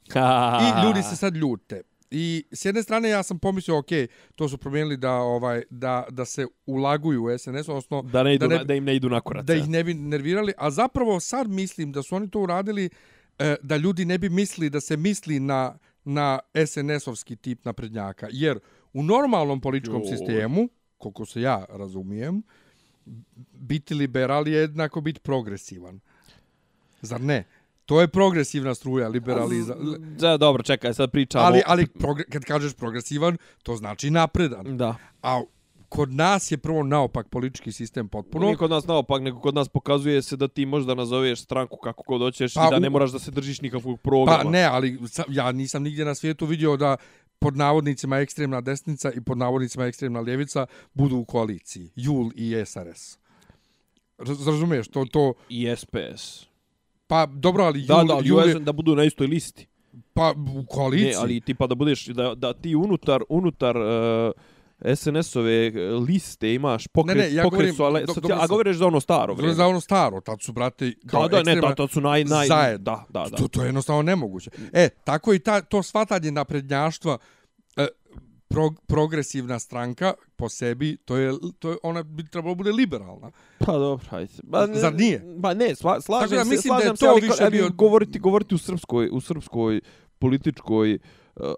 I ljudi se sad ljute. I s jedne strane ja sam pomislio, ok, to su promijenili da ovaj da da se ulaguju u SNS, odnosno Da, ne idu, da, da, ne, da im ne idu na korac. da ih ne bi nervirali, a zapravo sad mislim da su oni to uradili e, da ljudi ne bi mislili da se misli na na SNS-ovski tip naprednjaka, jer u normalnom političkom Joj. sistemu, koliko se ja razumijem, biti liberal je jednako biti progresivan. Zar ne? To je progresivna struja, liberalizam. Da, dobro, čekaj, sad pričamo. Ali, ali kad kažeš progresivan, to znači napredan. Da. A kod nas je prvo naopak politički sistem potpuno. Nije kod nas naopak, nego kod nas pokazuje se da ti možeš da nazoveš stranku kako god hoćeš Pa i da ne moraš da se držiš nikakvog programa. Pa ne, ali ja nisam nigdje na svijetu vidio da pod navodnicima ekstremna desnica i pod navodnicima ekstremna ljevica budu u koaliciji. Jul i SRS. Raz- Razumiješ, to, to, I SPS. pa dobro, ali Jul, Da, da, Jul je, da budu na istoj listi. pa u koaliciji. Ne, ali tipa da budeš, da, da ti unutar, unutar uh, SNS-ove liste imaš pokret, Ne, ne, ja pokret govorim- su, ale, do- dobro a govoriš za ono staro vrijeme. za ono staro, tad su, brate, kao Da, da, ne, to, to su naj, naj, zajedno. da, da, da. To, to je jednostavno nemoguće. E, tako i ta, to svatanje naprednjaštva, e, prog, progresivna stranka po sebi, to je, to je ona bi trebalo bude liberalna. Pa dobro, hajde. Ba, Zar nije? Ba ne, sla, slažem Tako da se, mislim da je to se, ali, više ali bio- govoriti, govoriti u srpskoj, u srpskoj političkoj uh,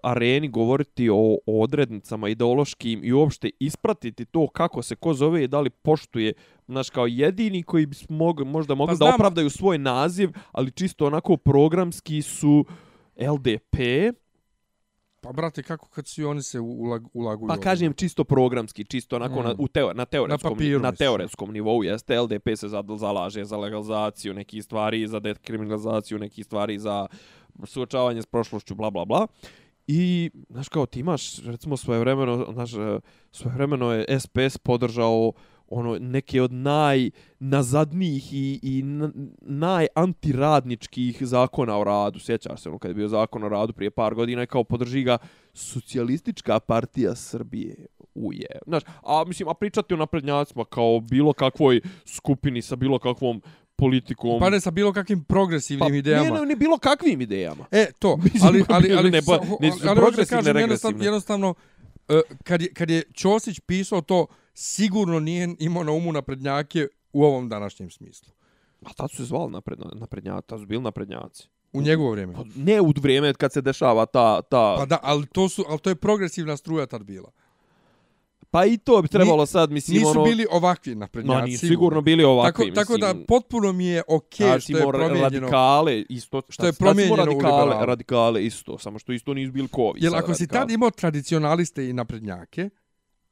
areni, govoriti o, o odrednicama ideološkim i uopšte ispratiti to kako se ko zove i da li poštuje, znaš, kao jedini koji bi mog, možda mogli Pa da opravdaju svoj naziv, ali čisto onako programski su LDP, Pa, brate, kako kad svi oni se ulag, ulaguju? Pa kažem čisto programski, čisto onako Mm. na, u teo, na, teoretskom, Na papiru, na teoretskom nivou jeste LDP se za, zalaže za legalizaciju nekih stvari, za dekriminalizaciju nekih stvari, za suočavanje s prošlošću, bla, bla, bla. I, znaš kao, ti imaš, recimo, svoje vremeno, znaš, e, svoje vremeno je SPS podržao ono neke od najnazadnijih i, i najantiradničkih zakona o radu. Sjećaš se ono kad je bio zakon o radu prije par godina i kao podrži ga socijalistička partija Srbije. Uje. Znaš, a mislim, a pričati o naprednjacima kao bilo kakvoj skupini sa bilo kakvom politikom. Pa ne sa bilo kakvim progresivnim idejama. Ne, ne, ne bilo kakvim idejama. E, to, Mislim, ali, ali, ali, ne, pa, nisu ali, ali hoću da progresivne, kažem, jednostavno, regresivne. jednostavno e, kad, je, kad je Ćosić pisao to, sigurno nije imao na umu naprednjake u ovom današnjem smislu. A tad su se zvali napred, naprednjaci, tad su bili naprednjaci. U njegovo vrijeme. Pa ne u vrijeme kad se dešava ta... ta Pa da, ali to, su, ali to je progresivna struja tad bila. Pa i to bi trebalo sad, mislim, Nisu ono... bili ovakvi naprednjaci. No, nisu sigurno bili ovakvi, tako, tako da potpuno mi je okej Okay, što je promijenjeno. radikale isto što je tad smo promijenjeno radikale, radikale isto samo što isto nisu bili kovi Jer ako si radikali. tad imao tradicionaliste i naprednjake,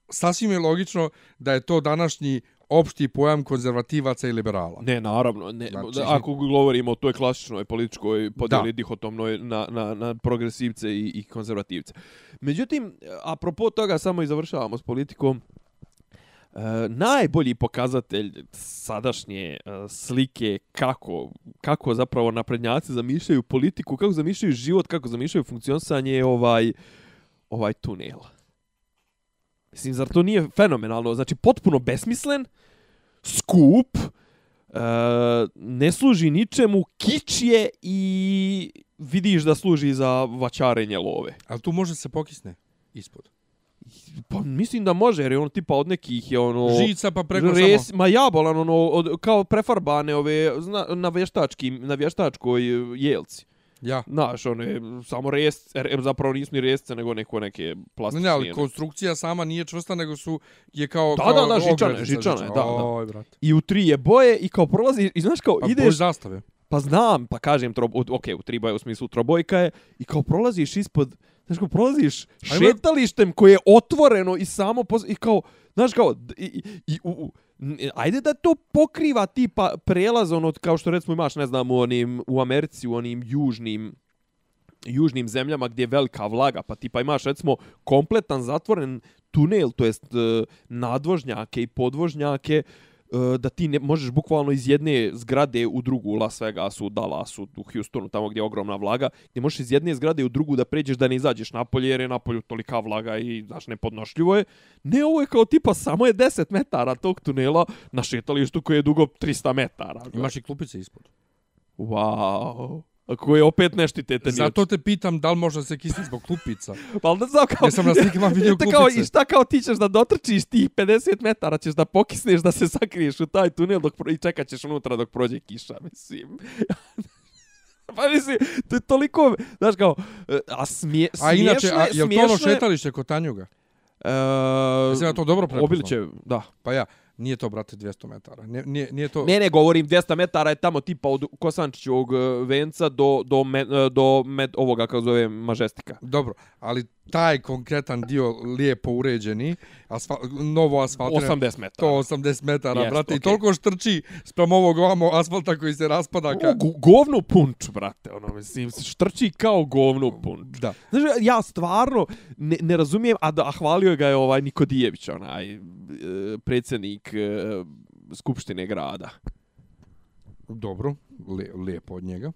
sasvim je logično da je to današnji opšti pojam konzervativaca i liberala. Ne, naravno. Ne, Znači- ako govorimo o toj klasičnoj političkoj podjeli dihotomnoj na, na, na progresivce i, i konzervativce. Međutim, apropo toga, samo i završavamo s politikom, E, najbolji pokazatelj sadašnje e, slike kako, kako zapravo naprednjaci zamišljaju politiku, kako zamišljaju život, kako zamišljaju funkcionisanje je ovaj, ovaj tunel. Mislim, zar to nije fenomenalno? Znači, potpuno besmislen, skup, e, ne služi ničemu, kič je i vidiš da služi za vaćarenje love. Ali tu može se pokisne ispod. Pa mislim da može, jer je ono tipa od nekih je ono... Žica pa preko res, samo... Ma jabolan, ono, od, kao prefarbane ove, zna, na, vještačkim, na vještačkoj e, jelci. Ja. Znaš, one, samo res, er, zapravo nisu ni resce, nego neko neke Ne, plastične. ne, ali konstrukcija sama nije čvrsta, nego su, je kao... Da, kao da, da, žičane, žičane, da, da. Oj, brate. I u tri je boje i kao prolazi, i znaš kao, Pa ideš... boj zastave. Pa znam, pa kažem, tro, ok, u tri boje u smislu trobojka je, i kao prolaziš ispod, znaš kao prolaziš šetalištem koje je otvoreno i samo, pos, i kao, znaš kao, i, i, i u, u, ajde da to pokriva tipa prelaz, ono, kao što recimo imaš, ne znam, u, onim, u Americi, u onim južnim, južnim zemljama gdje je velika vlaga, pa tipa imaš recimo kompletan zatvoren tunel, to jest e, nadvožnjake i podvožnjake, uh, da ti ne možeš bukvalno iz jedne zgrade u drugu u Las Vegasu, u Dallasu, u Houstonu, tamo gdje je ogromna vlaga, gdje možeš iz jedne zgrade u drugu da pređeš da ne izađeš napolje jer je napolju tolika vlaga i znaš nepodnošljivo je. Ne, ovo je kao tipa samo je 10 metara tog tunela na šetalištu koje je dugo 300 metara. Imaš i klupice ispod. Wow. Ako je opet nešto te te Zato te pitam da li možda se kisni zbog klupica. Pa onda znam kao... Jesam na slikama vidio Jeste kao, klupice. I šta kao ti ćeš da dotrčiš tih 50 metara, ćeš da pokisneš, da se sakriješ u taj tunel dok, pro- i čekat ćeš unutra dok prođe kiša, mislim. pa mislim, to je toliko, znaš kao, e, a smije, A inače, a, je li to ono šetalište kod Tanjuga? E, Mislim, ja to dobro prepoznao. Obiliće, da. Pa ja, nije to, brate, 200 metara. Nije, nije, nije to... Ne, ne, govorim 200 metara je tamo tipa od Kosančićevog e, venca do, do, me, e, do med, ovoga, kako zove, Mažestika. Dobro, ali taj konkretan dio lijepo uređeni, asfal, novo asfaltiran, 80 metara. to 80 metara, Jest, brate, i okej. toliko štrči sprem ovog ovamo asfalta koji se raspada. Ka... Ka... Govnu punč, brate, ono, mislim, štrči kao govnu punč. Da. Znaš, ja stvarno ne, ne razumijem, a, da, a hvalio ga je ovaj Nikodijević, onaj e, predsjednik e, Skupštine grada. Dobro, li, lijepo od njega.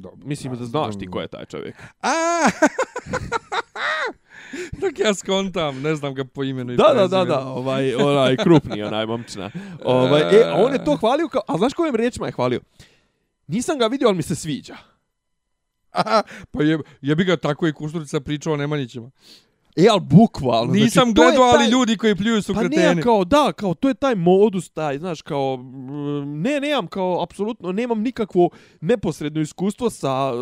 Dobro. Mislim da znaš ti ko je taj čovjek. A! Dok ja skontam, ne znam ga po imenu i Da, da, da, prezimenu. da, ovaj, onaj krupni, onaj momčina. Ovaj, e, a on je to hvalio, kao, a znaš kojim riječima je hvalio? Nisam ga vidio, ali mi se sviđa. Aha, pa je, je bi ga tako i Kušturica pričao o Nemanjićima. E, ali bukvalno. Nisam znači, to je gledao, ali taj- ljudi koji pljuju su Pa kreteni. ne, kao, da, kao, to je taj modus, taj, znaš, kao, ne, nemam, kao, apsolutno, nemam nikakvo neposredno iskustvo sa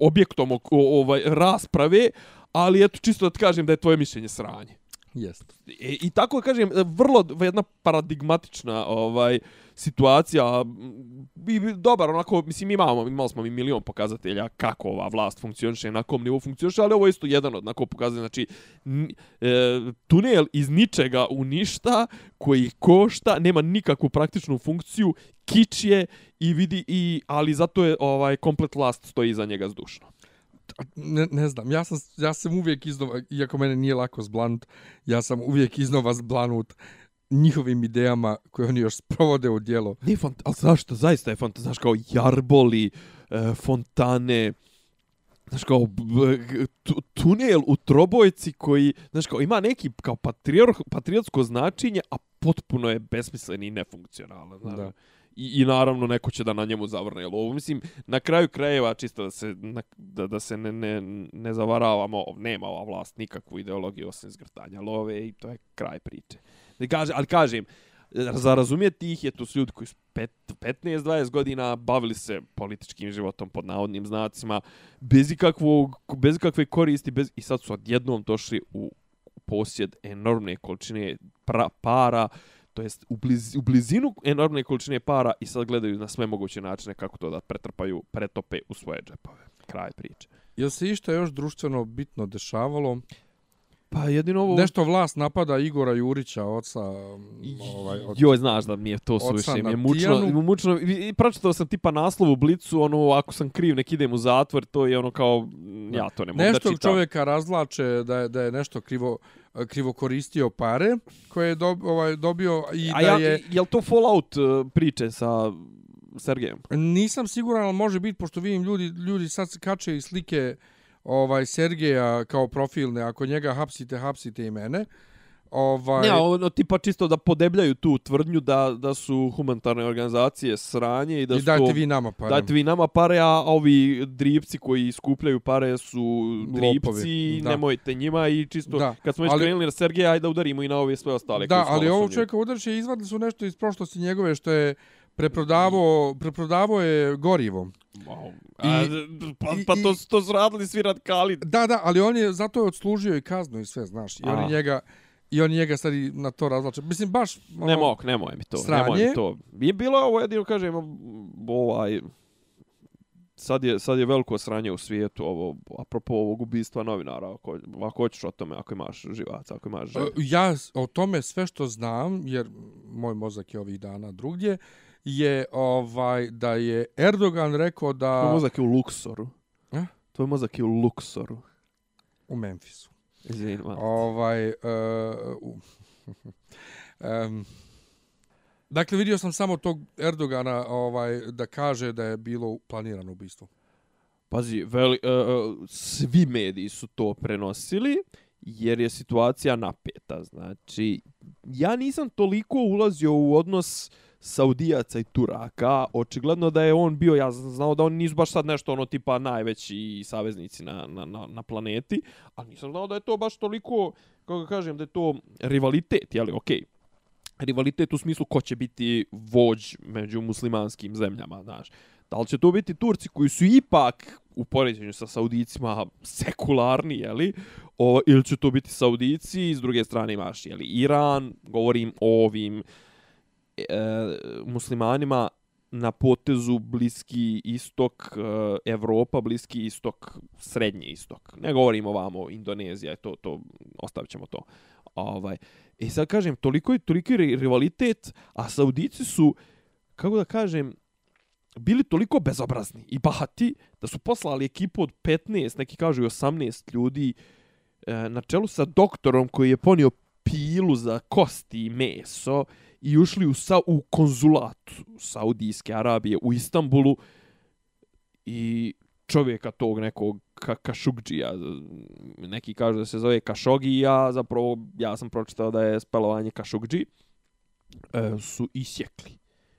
objektom o, o, ovaj, rasprave, ali eto, čisto da ti kažem da je tvoje mišljenje sranje. Jest. I, I tako kažem, vrlo jedna paradigmatična ovaj situacija. I, dobar, onako, mislim, imamo, imali smo mi milion pokazatelja kako ova vlast funkcioniše, na kom nivou funkcioniše, ali ovo je isto jedan od onako pokazatelja. Znači, n, e, tunel iz ničega u ništa, koji košta, nema nikakvu praktičnu funkciju, kič je i vidi, i, ali zato je ovaj komplet vlast stoji iza njega zdušno. Ne, ne znam, ja sam, ja sam uvijek iznova, iako mene nije lako zblanut, ja sam uvijek iznova zblanut njihovim idejama koje oni još sprovode u djelo. Ne, font, ali zašto? Zaista je font, znaš, kao jarboli, e, fontane, znaš, kao tunel u trobojci koji, znaš, kao ima neki kao patrior, patriotsko značenje, a potpuno je besmislen i nefunkcionalan, znaš. Da. I, I naravno neko će da na njemu zavrne lovu. Mislim, na kraju krajeva, čisto da se, na, da, da se ne, ne, ne zavaravamo, nema ova vlast nikakvu ideologiju osim zgrtanja love i to je kraj priče. Ali, kaže, ali kažem, za razumjeti ih je to su ljudi koji su 15-20 godina bavili se političkim životom pod navodnim znacima, bez ikakvog, bez ikakve koristi, bez, i sad su odjednom došli u posjed enormne količine pra, para, to jest u, bliz, u blizinu enormne količine para i sad gledaju na sve moguće načine kako to da pretrpaju, pretope u svoje džepove. Kraj priče. Jel se išta još društveno bitno dešavalo? Pa jedino ovo... Nešto vlast napada Igora Jurića, oca... Ovaj, od... Joj, znaš da mi je to suviše, mi je mučno, Tijanu. mučno, i, i pročitao sam tipa naslov u Blicu, ono, ako sam kriv, nek idem u zatvor, to je ono kao, ja to ne mogu da Nešto čitam. čovjeka razvlače da je, da je nešto krivo, krivo koristio pare koje je dob, ovaj, dobio i A da ja, je... je li to Fallout uh, priče sa Sergejem? Nisam siguran, ali može biti, pošto vidim ljudi, ljudi sad kače i slike ovaj Sergeja kao profilne, ako njega hapsite, hapsite i mene. Ovaj, Ne, ono, tipa čisto da podebljaju tu tvrdnju da, da su humanitarne organizacije sranje i da I su dajte to, vi nama pare. Dajte vi nama pare, a ovi dripci koji skupljaju pare su dripci, Lopovi, da. nemojte njima i čisto, Da, kad smo već ali- krenuli na Sergeja, ajde da udarimo i na ove sve ostale. Da, ali ovo čovjeka udarče izvadili su nešto iz prošlosti njegove što je preprodavao, preprodavao je gorivo. Wow. A, pa, i- pa to, i- su- to su radili svi radikali. Da, da, ali on je zato je odslužio i kaznu i sve, znaš. I A. oni njega i oni njega sad i na to razvlače. Mislim baš ono, Ne mok, nemoj mi to. Sranje. Nemoj mi to. Je bilo ovo jedino, kažem, ovaj... Sad je, sad je veliko sranje u svijetu, ovo, apropo ovog ubistva novinara, ako, ako hoćeš o tome, ako imaš živaca, ako imaš želje. E, Ja o tome sve što znam, jer moj mozak je ovih dana drugdje, je ovaj da je Erdogan rekao da Tvoj mozak je u Luksoru. A? Tvoj mozak je u Luksoru. u Izvini, ma. ovaj uh, um, Dakle, vidio sam samo tog Erdogana ovaj, da kaže da je bilo planirano ubistvo. Pazi, veli, uh, svi mediji su to prenosili jer je situacija napeta. Znači, ja nisam toliko ulazio u odnos Saudijaca i Turaka. Očigledno da je on bio, ja znao da oni nisu baš sad nešto ono tipa najveći saveznici na, na, na, na planeti, ali nisam znao da je to baš toliko, kako kažem, da je to rivalitet, jeli, okej. Okay rivalitet u smislu ko će biti vođ među muslimanskim zemljama, znaš. Da li će to biti Turci koji su ipak u poređenju sa Saudicima sekularni, jeli? O, ili će to biti Saudici, s druge strane imaš jeli, Iran, govorim o ovim e, muslimanima na potezu Bliski istok, e, Evropa, Bliski istok, Srednji istok. Ne govorimo vamo, Indonezija, to, to, ostavit ćemo to. Ovaj. I sad kažem, toliko je, toliko je rivalitet, a Saudici su, kako da kažem, bili toliko bezobrazni i bahati da su poslali ekipu od 15, neki kažu i 18 ljudi e, na čelu sa doktorom koji je ponio pilu za kosti i meso i ušli u, sa, u konzulat Saudijske Arabije u Istanbulu i čovjeka tog nekog ka Kašugđija, neki kažu da se zove Kašogi, ja zapravo, ja sam pročitao da je spelovanje Kašugđi, e, su isjekli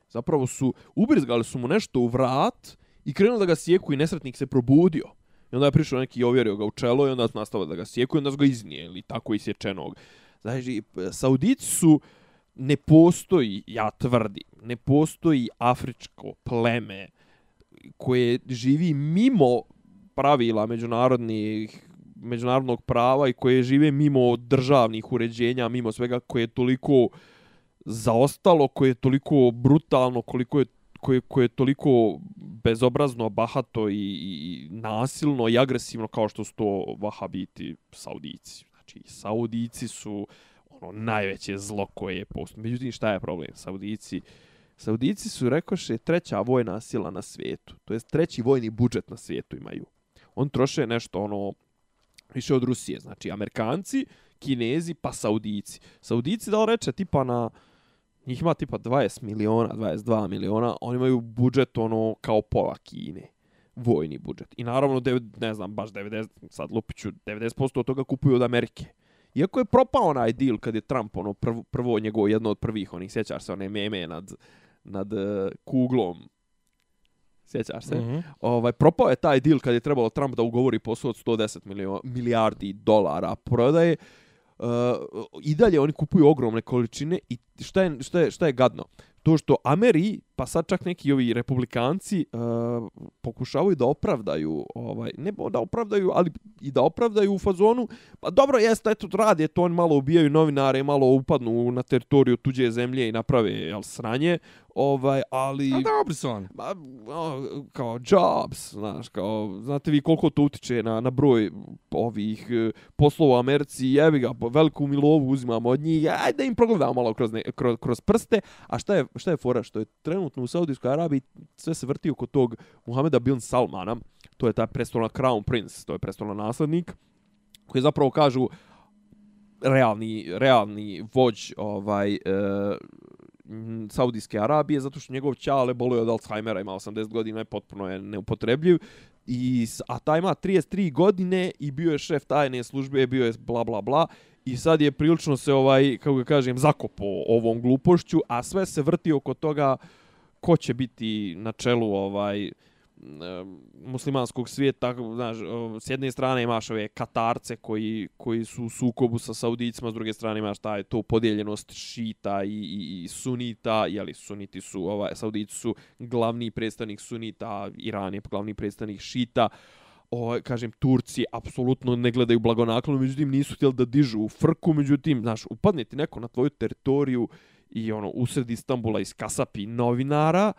zapravo su ubrizgali su mu nešto u vrat i krenuo da ga sjeku i nesretnik se probudio. I onda je prišao neki i ovjerio ga u čelo i onda su nastavili da ga sjeku i onda su ga iznijeli tako isječenog. Znači, e, Saudici su, ne postoji, ja tvrdim, ne postoji afričko pleme koje živi mimo pravila međunarodnih međunarodnog prava i koje žive mimo državnih uređenja, mimo svega koje je toliko zaostalo, koje je toliko brutalno, koliko je koje, koje je toliko bezobrazno, bahato i, i nasilno i agresivno kao što su to vahabiti saudici. Znači, saudici su ono najveće zlo koje je postoje. Međutim, šta je problem? Saudici, saudici su, rekoše, treća vojna sila na svijetu. To jest treći vojni budžet na svijetu imaju. On troše nešto ono više od Rusije. Znači, Amerikanci, Kinezi, pa Saudici. Saudici, da li reče, tipa na njih ima tipa 20 miliona, 22 miliona, oni imaju budžet ono kao pola Kine, vojni budžet. I naravno, ne znam, baš 90, sad lupiću, 90% od toga kupuju od Amerike. Iako je propao onaj deal kad je Trump ono prvo, prvo njegovo jedno od prvih, onih sjećaš se one meme nad, nad uh, kuglom, sjećaš se, mm -hmm. ovaj, propao je taj deal kad je trebalo Trump da ugovori posao od 110 milio, milijardi dolara prodaje, uh, i dalje oni kupuju ogromne količine i šta je, šta je, šta je gadno? To što Ameri, pa sad čak neki ovi republikanci uh, pokušavaju da opravdaju, ovaj, ne da opravdaju, ali i da opravdaju u fazonu, pa dobro, jeste, eto, radi, to oni malo ubijaju novinare, malo upadnu na teritoriju tuđe zemlje i naprave jel, sranje, ovaj, ali... A dobri su oni. Ma, kao jobs, znaš, kao, znate vi koliko to utiče na, na broj ovih e, poslova u Americi, jevi ga, veliku milovu uzimamo od njih, ajde im progledamo malo kroz, ne, kroz, kroz prste, a šta je, šta je fora, što je trenutno u Saudijskoj Arabiji sve se vrti oko tog Muhameda bin Salmana, to je ta prestolna Crown Prince, to je prestolna naslednik, koji zapravo kažu realni, realni vođ ovaj, e, Saudijske Arabije, zato što njegov ćale boluje od Alzheimera, ima 80 godina, je potpuno je neupotrebljiv. I, a taj ima 33 godine i bio je šef tajne službe, bio je bla bla bla. I sad je prilično se, ovaj, kako ga kažem, zakopo ovom glupošću, a sve se vrti oko toga ko će biti na čelu ovaj, muslimanskog svijeta, znaš, s jedne strane imaš ove Katarce koji, koji su u sukobu sa Saudicima, s druge strane imaš taj to podijeljenost šita i, i, i sunita, jeli suniti su, ovaj, Saudici su glavni predstavnik sunita, Iran je glavni predstavnik šita, o, ovaj, kažem, Turci apsolutno ne gledaju blagonaklono, međutim nisu htjeli da dižu u frku, međutim, znaš, upadne ti neko na tvoju teritoriju i ono, usred Istambula iz kasapi novinara,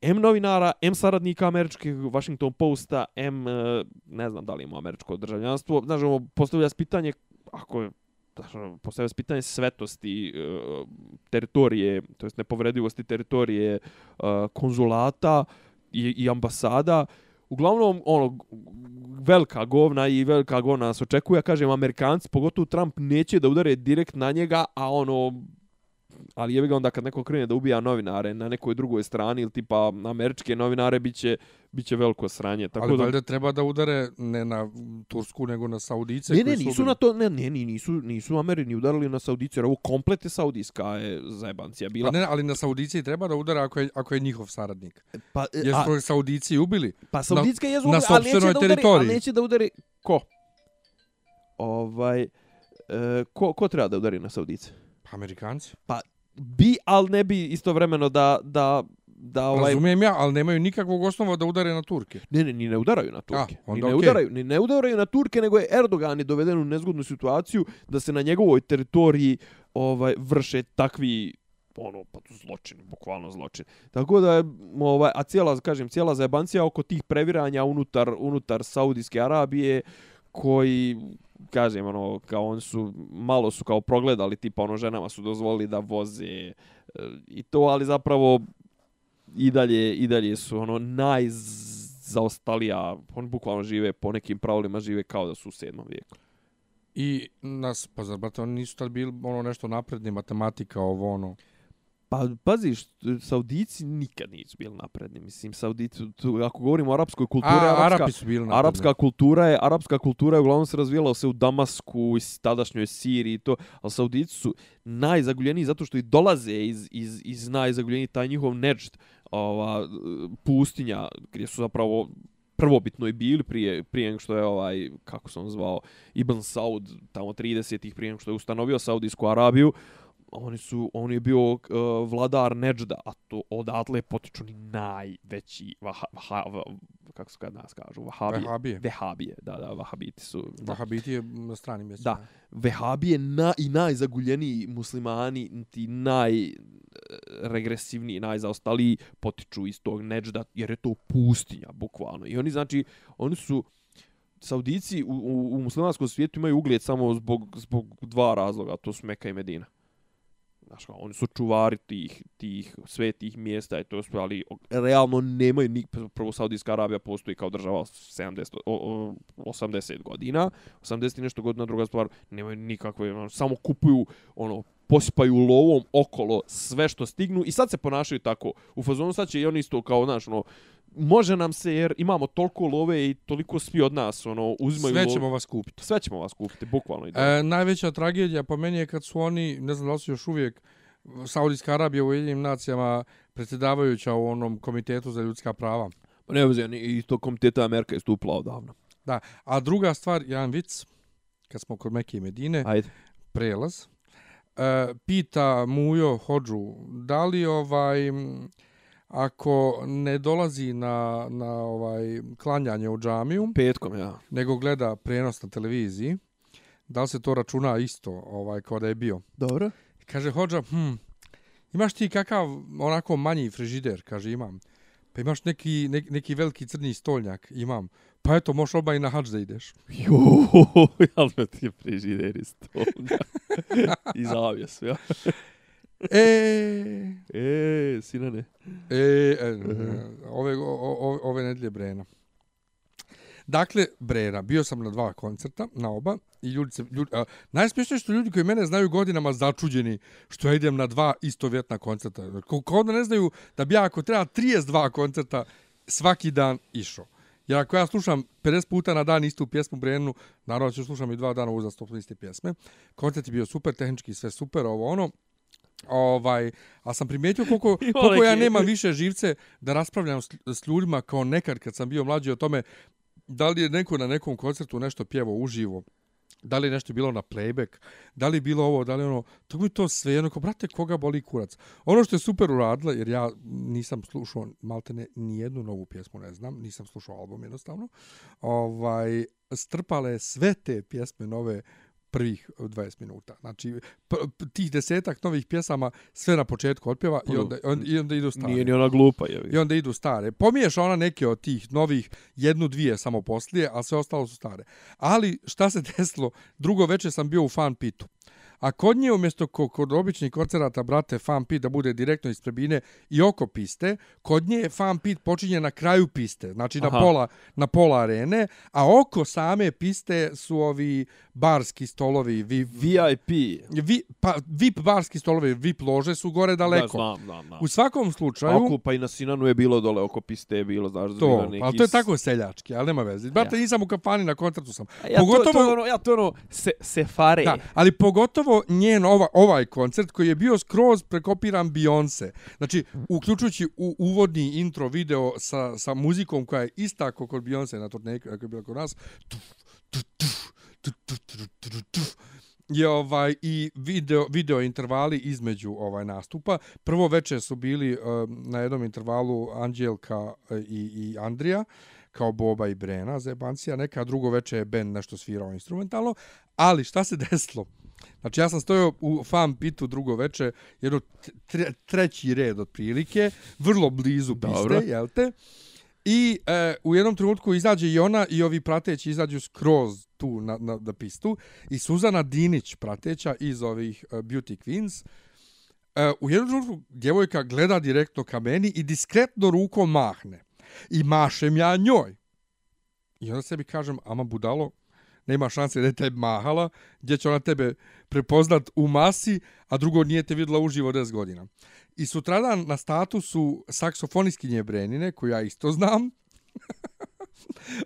M novinara, M saradnika američkih Washington Posta, M, e, ne znam da li ima američko državljanstvo. Znaš, ono, postavlja se pitanje, ako je, znaš, ono, postavlja se pitanje svetosti uh, teritorije, to jest nepovredivosti teritorije uh, konzulata i, i ambasada. Uglavnom, ono, velika govna i velika govna nas očekuje. Ja kažem, Amerikanci, pogotovo Trump, neće da udare direkt na njega, a ono, ali jebi ga onda kad neko krene da ubija novinare na nekoj drugoj strani ili tipa američke novinare biće biće veliko sranje tako Ali da valjda treba da udare ne na Tursku, nego na Saudice. Ne, ne, su nisu na to, ne, ne, ni- nisu, nisu Ameri ni udarili na Saudicu, jer ovo komplet je Saudijska je zajebancija bila. Pa ne, ali na Saudice i treba da udara ako je, ako je njihov saradnik. Pa, e, Jer a, su Saudici ubili. pa Saudijska je na zubila, ali neće sopstvenoj da udari, teritoriji. ali neće da udari, ko? Ovaj, e, ko, ko treba da udari na Saudice? Pa Amerikanci. Bi, ali ne bi istovremeno da, da, da ovaj, Razumijem ja, ali nemaju nikakvog osnova da udare na Turke. Ne, ne, ni ne udaraju na Turke. A, ni onda ne okej. udaraju, ni ne udaraju na Turke, nego je Erdogan je doveden u nezgodnu situaciju da se na njegovoj teritoriji ovaj vrše takvi ono pa to zločin, bukvalno zločin. Tako da je ovaj a cijela kažem cijela zajebancija oko tih previranja unutar unutar Saudijske Arabije koji kažem ono kao oni su malo su kao progledali tipa ono ženama su dozvolili da voze e, i to ali zapravo i dalje i dalje su ono najzaostalija oni bukvalno žive po nekim pravilima žive kao da su u 7. vijeku. I nas, pa zar, brate, oni nisu tad bili ono nešto napredni, matematika, ovo ono. Pa paziš, Saudici nikad nisu bili napredni. Mislim, Saudici, tu, ako govorimo o arapskoj kulturi, A, arapska, Arapi su bili napredni. arapska kultura je, arapska kultura je uglavnom se razvijala se u Damasku i tadašnjoj Siriji i to, ali Saudici su najzaguljeniji zato što i dolaze iz, iz, iz najzaguljeniji taj njihov Nejd, ova pustinja gdje su zapravo prvobitno i bili prije prije nego što je ovaj kako se on zvao Ibn Saud tamo 30-ih prije nego što je ustanovio Saudijsku Arabiju oni su on je bio uh, vladar Neđda a to odatle potiču ni najveći vaha, vaha, va, kako se kad nas kažu vahabije Vahabije. vehabije da da vahabiti su da. Vahabiti je na strani mjestu. Da. vehabije na, i najzaguljeniji muslimani ti naj e, regresivniji, najzaostaliji potiču iz tog Neđda, jer je to pustinja, bukvalno. I oni, znači, oni su, Saudici u, u, u muslimanskom svijetu imaju ugled samo zbog, zbog dva razloga, to su Meka i Medina. Znaš, kao, oni su čuvari tih, tih svetih mjesta i to sve, ali realno nemaju ni prvo Saudijska Arabija postoji kao država 70 o, o, 80 godina, 80 i nešto godina druga stvar, nemaju nikakve ono, samo kupuju ono posipaju lovom okolo sve što stignu i sad se ponašaju tako. U fazonu sad će i oni isto kao, znaš, ono, može nam se jer imamo toliko love i toliko svi od nas, ono, uzimaju Sve ćemo vas kupiti. Sve ćemo vas kupiti, bukvalno. I E, najveća tragedija po meni je kad su oni, ne znam da li su još uvijek, Saudijska Arabija u Ujedinim nacijama predsjedavajuća u onom komitetu za ljudska prava. Pa ne veze, i to komiteta Amerika je stupila odavno. Da. A druga stvar, jedan vic, kad smo kod Mekke i Medine, Ajde. prelaz, e, pita Mujo Hođu, da li ovaj, ako ne dolazi na, na ovaj klanjanje u džamiju, Petkom, ja. nego gleda prenos na televiziji, da li se to računa isto ovaj kao da je bio? Dobro. Kaže Hođa, hm, imaš ti kakav onako manji frižider? Kaže, imam. Pa imaš neki, neki, neki veliki crni stoljnjak? Imam. Pa eto, možeš oba i na hađ da ideš. Jo, jel me ti frižider iz toga. I zavjes, ja. E, E, sinane. e, e ove, o, o, ove nedlje Brena. Dakle, Brena, bio sam na dva koncerta, na oba, i ljudi se, ljudi, a, najsmješnije što ljudi koji mene znaju godinama začuđeni što ja idem na dva istovjetna koncerta. Ko, ko onda ne znaju da bi ja ako treba 32 koncerta svaki dan išao. Jer ako ja slušam 50 puta na dan istu pjesmu Brenu, naravno ću slušam i dva dana uzastopno iste pjesme. Koncert je bio super, tehnički sve super, ovo ono. Ovaj, a sam primijetio koliko, koliko ja nemam više živce da raspravljam s, s ljudima kao nekad kad sam bio mlađi o tome da li je neko na nekom koncertu nešto pjevao uživo, da li je nešto bilo na playback, da li je bilo ovo, da li ono, to mi to sve jedno, kao, brate, koga boli kurac. Ono što je super uradila, jer ja nisam slušao malte ne, ni jednu novu pjesmu, ne znam, nisam slušao album jednostavno, ovaj, strpale sve te pjesme nove prvih 20 minuta. Znači, tih desetak novih pjesama sve na početku otpjeva i onda, on, i onda idu stare. Nije ni ona glupa, je. I onda idu stare. Pomiješa ona neke od tih novih, jednu, dvije samo poslije, a sve ostalo su stare. Ali šta se desilo? Drugo večer sam bio u fan pitu. A kod nje umjesto ko, kod običnih koncerata, brate, fan pit da bude direktno iz trebine i oko piste, kod nje fan pit počinje na kraju piste, znači na Aha. pola, na pola arene, a oko same piste su ovi barski stolovi, vi, VIP. vi, pa, VIP barski stolovi, VIP lože su gore daleko. Da, znam, znam, znam. U svakom slučaju... Oko, pa i na Sinanu je bilo dole, oko piste je bilo, znaš, To, neki... ali to je tako seljački, ali nema veze. Brate, Ja. nisam u kafani, na koncertu sam. Ja pogotovo... to, to ono, ja to ono, se, sefare. Da, ali pogotovo njen ova, ovaj koncert koji je bio skroz prekopiran Beyoncé. Znači, uključujući u uvodni intro video sa, sa muzikom koja je ista kao kod Beyoncé na turneju, kako je bila kod nas. Tuf, tuf, tuf, tuf, tuf, tuf, tuf, tuf. je ovaj i video video intervali između ovaj nastupa. Prvo veče su bili um, na jednom intervalu Anđelka eh, i i Andrija kao Boba i Brena zebancija, neka drugo veče je Ben nešto svirao instrumentalno, ali šta se desilo? Znači ja sam stojao u fan pitu drugo veče, jedno tre, treći red otprilike, vrlo blizu piste, Dobro. jel te? I e, u jednom trenutku izađe i ona i ovi prateći izađu skroz tu na, na, na pistu i Suzana Dinić prateća iz ovih uh, Beauty Queens e, u jednom trenutku djevojka gleda direktno ka meni i diskretno rukom mahne. I mašem ja njoj. I onda sebi kažem, ama budalo, nema šanse da je tebi mahala, gdje će ona tebe prepoznat u masi, a drugo nije te videla uživo 10 godina. I sutradan na statusu saksofoniskinje Brenine, koju ja isto znam,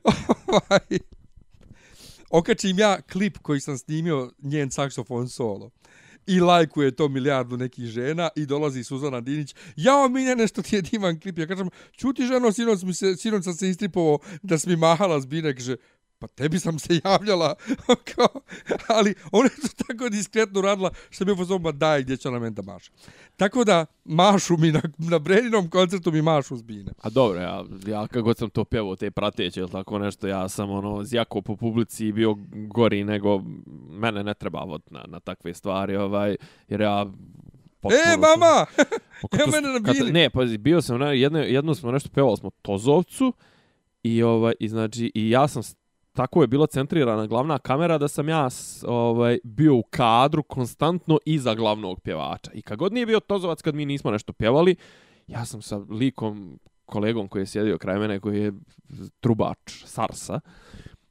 ovaj, okačim ja klip koji sam snimio njen saksofon solo. I lajkuje to milijardu nekih žena i dolazi Suzana Dinić. Jao, Miljane, nešto ti je divan klip. Ja kažem, čuti ženo, sinoć, mi se, sinoć sam se istripovao da si mi mahala zbine. Kaže, pa tebi sam se javljala. Kao, ali ona je to tako diskretno radila što mi je pozvao, daj gdje će ona meni da maša. Tako da, mašu mi na, na Breninom koncertu mi mašu zbine. A dobro, ja, ja kad god sam to pjevao, te prateće ili tako nešto, ja sam ono zjako po publici bio gori nego mene ne treba vod na, na takve stvari, ovaj, jer ja... potpuno E, mama! Pa Evo to- mene na kad- bini. Ne, pazi, bio sam, na, jedno, jedno smo nešto pevali smo Tozovcu i, ovaj, i, znači, i ja sam tako je bila centrirana glavna kamera da sam ja ovaj bio u kadru konstantno iza glavnog pjevača. I kad god nije bio Tozovac kad mi nismo nešto pjevali, ja sam sa likom kolegom koji je sjedio kraj mene koji je trubač Sarsa.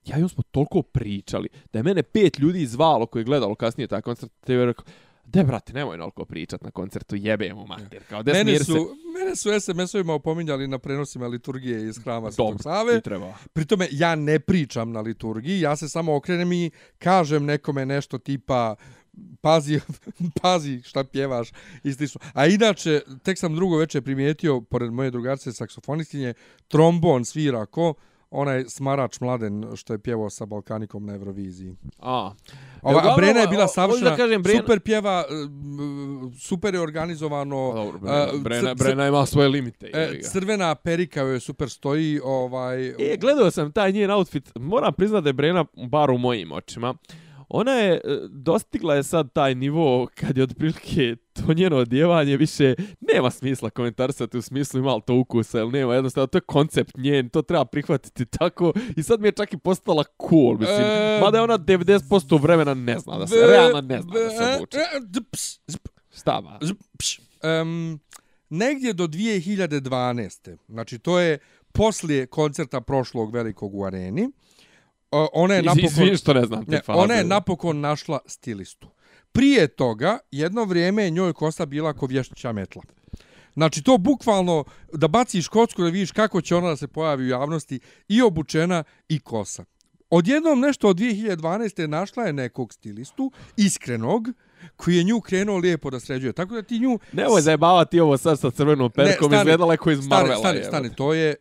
Ja i on smo toliko pričali da je mene pet ljudi zvalo koji je gledalo kasnije taj koncert. Te je rekao, de brate, nemoj naliko pričat na koncertu, jebe mu mater. Kao, Mene mir su, se. mene su SMS-ovima opominjali na prenosima liturgije iz hrama Svetog Save. treba. Pri tome ja ne pričam na liturgiji, ja se samo okrenem i kažem nekome nešto tipa pazi, pazi šta pjevaš i slično. A inače, tek sam drugo veče primijetio, pored moje drugarice saksofonistkinje, trombon svira ko onaj smarač mladen što je pjevao sa Balkanikom na Euroviziji. A, Ova, a uglavnom, Brena je bila savršena, da kažem, Brena- super pjeva, m, super je organizovano. Pa dobro, Brena, e, Brena, Brena ima svoje limite. E, ga. crvena perika joj super stoji, ovaj... E, gledao sam taj njen outfit. Moram priznati da je Brena bar u mojim očima. Ona je, e, dostigla je sad taj nivo kad je otprilike to njeno odjevanje više nema smisla komentarisati u smislu ima li to ukusa ili nema. Jednostavno, to je koncept njen, to treba prihvatiti tako. I sad mi je čak i postala cool, mislim. E, Mada je ona 90% vremena ne zna da se, realno ne zna da se obuče. e, Šta ba? zp, pš. Em, negdje do 2012. Znači, to je poslije koncerta prošlog velikog u areni. O, ona je napokon... Izvini što ne znam te Ne, faze. ona je napokon našla stilistu. Prije toga, jedno vrijeme je njoj kosa bila ko vješća metla. Znači, to bukvalno da baciš kocku da vidiš kako će ona da se pojavi u javnosti i obučena i kosa. Odjednom nešto od 2012. našla je nekog stilistu, iskrenog, koji je nju krenuo lijepo da sređuje. Tako da ti nju... Nemoj zajebavati ovo sad sa crvenom perkom, stani, izgledala je iz stani, Marvela. Stani, jebote. stani, to je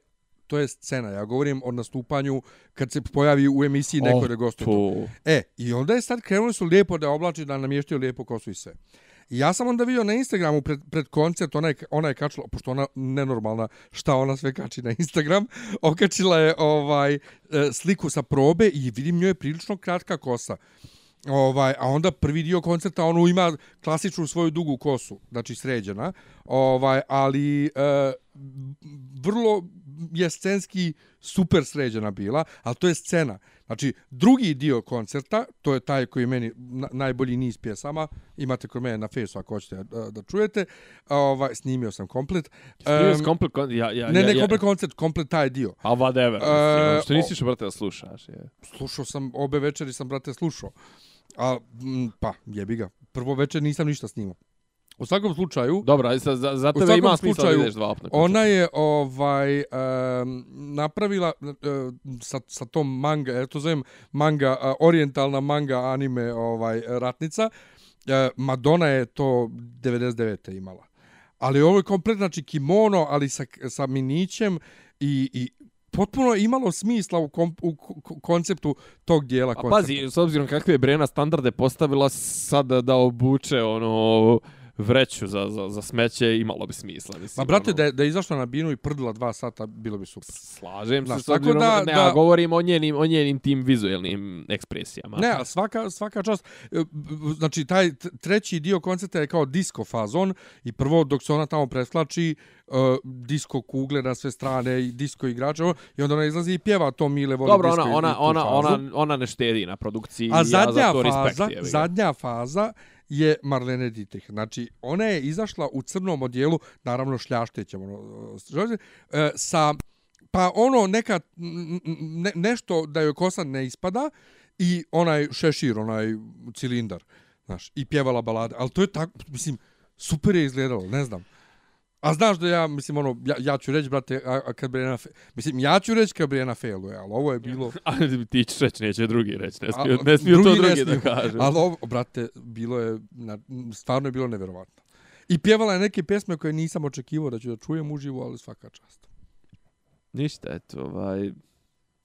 to je scena. Ja govorim o nastupanju kad se pojavi u emisiji neko Oh, da gostuje. E, i onda je sad krenuli su lijepo da oblači, da namještaju lijepo kosu i sve. I ja sam onda vidio na Instagramu pred, pred koncert, ona je, ona je kačila, pošto ona nenormalna, šta ona sve kači na Instagram, okačila je ovaj e, sliku sa probe i vidim njoj je prilično kratka kosa. Ovaj, a onda prvi dio koncerta ono ima klasičnu svoju dugu kosu, znači sređena, ovaj, ali e, vrlo je scenski super sređena bila, ali to je scena. Znači, drugi dio koncerta, to je taj koji je meni na, najbolji niz pjesama, imate kod mene na fesu ako hoćete da, da čujete, ovaj, snimio sam komplet. Snimio um, komplet, kon- ja, ja, ne, ja, ne, ja, komplet koncert, komplet taj dio. A whatever. Uh, što nisi o- išao, brate, da slušaš. Je. Slušao sam, obe večeri sam, brate, slušao. A, m, pa, jebi ga. Prvo večer nisam ništa snimao. U svakom slučaju, Dobro, aj sad, za, za tebe ima smisla da ideš dva na Ona je ovaj um, napravila uh, sa, sa tom manga, ja to zovem manga, uh, orientalna manga anime ovaj ratnica. Uh, Madonna je to 99. imala. Ali ovo je komplet, znači kimono, ali sa, sa minićem i, i potpuno imalo smisla u, kom, u ko- konceptu tog dijela A koncerta. pazi, s obzirom kakve je Brena standarde postavila sad da obuče ono vreću za, za, za smeće, imalo bi smisla. Mislim, Ma brate, ono, da je, da je izašla na binu i prdila dva sata, bilo bi super. Slažem se Znaš, s tako obzirom, da- ne, da- a govorim o njenim, o njenim tim vizuelnim ekspresijama. Ne, ali svaka, svaka čast, e, znači taj treći dio koncerta je kao disco fazon i prvo dok se ona tamo preslači, uh, disco kugle na sve strane i disco igrače ovo, i onda ona izlazi i pjeva to Mile voli Dobro, ona, ona, ona, ona, ona ne štedi na produkciji. A ja zadnja za to faza, zadnja faza je Marlene Dietrich. Znači, ona je izašla u crnom odijelu, naravno šljaštećem, ono, e, sa, pa ono, neka, ne, nešto da joj kosa ne ispada i onaj šešir, onaj cilindar, znaš, i pjevala balade. Ali to je tako, mislim, super je izgledalo, ne znam. A znaš da ja, mislim, ono, ja, ja ću reći, brate, a, a kad Brijana, fe- mislim, ja ću reći kad Brijana failuje, ali ovo je bilo... A ti ćeš reći, neće drugi reći. Ne A, smiju, ne smiju to drugi ne drugi da smiju. kažu. Ali ovo, brate, bilo je, na, stvarno je bilo neverovatno. I pjevala je neke pjesme koje nisam očekivao da ću da čujem uživo, ali svaka čast. Ništa, eto, ovaj...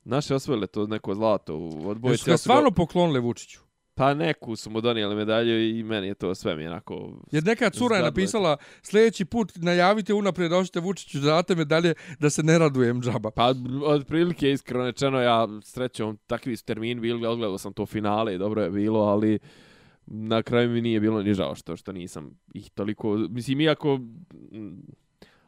Naše osvojile to neko zlato u Jesu odbojici. ga stvarno poklonile Vučiću. Pa neku su mu donijeli medalju i meni je to sve mi onako... Jer neka cura je napisala sljedeći put najavite unaprijed hoćete Vučiću da date medalje da se ne radujem džaba. Pa, otprilike, iskreno rečeno, ja srećom, takvi su termin bili, odgledao sam to finale i dobro je bilo, ali na kraju mi nije bilo ni žao što, što nisam ih toliko... Mislim, iako mm,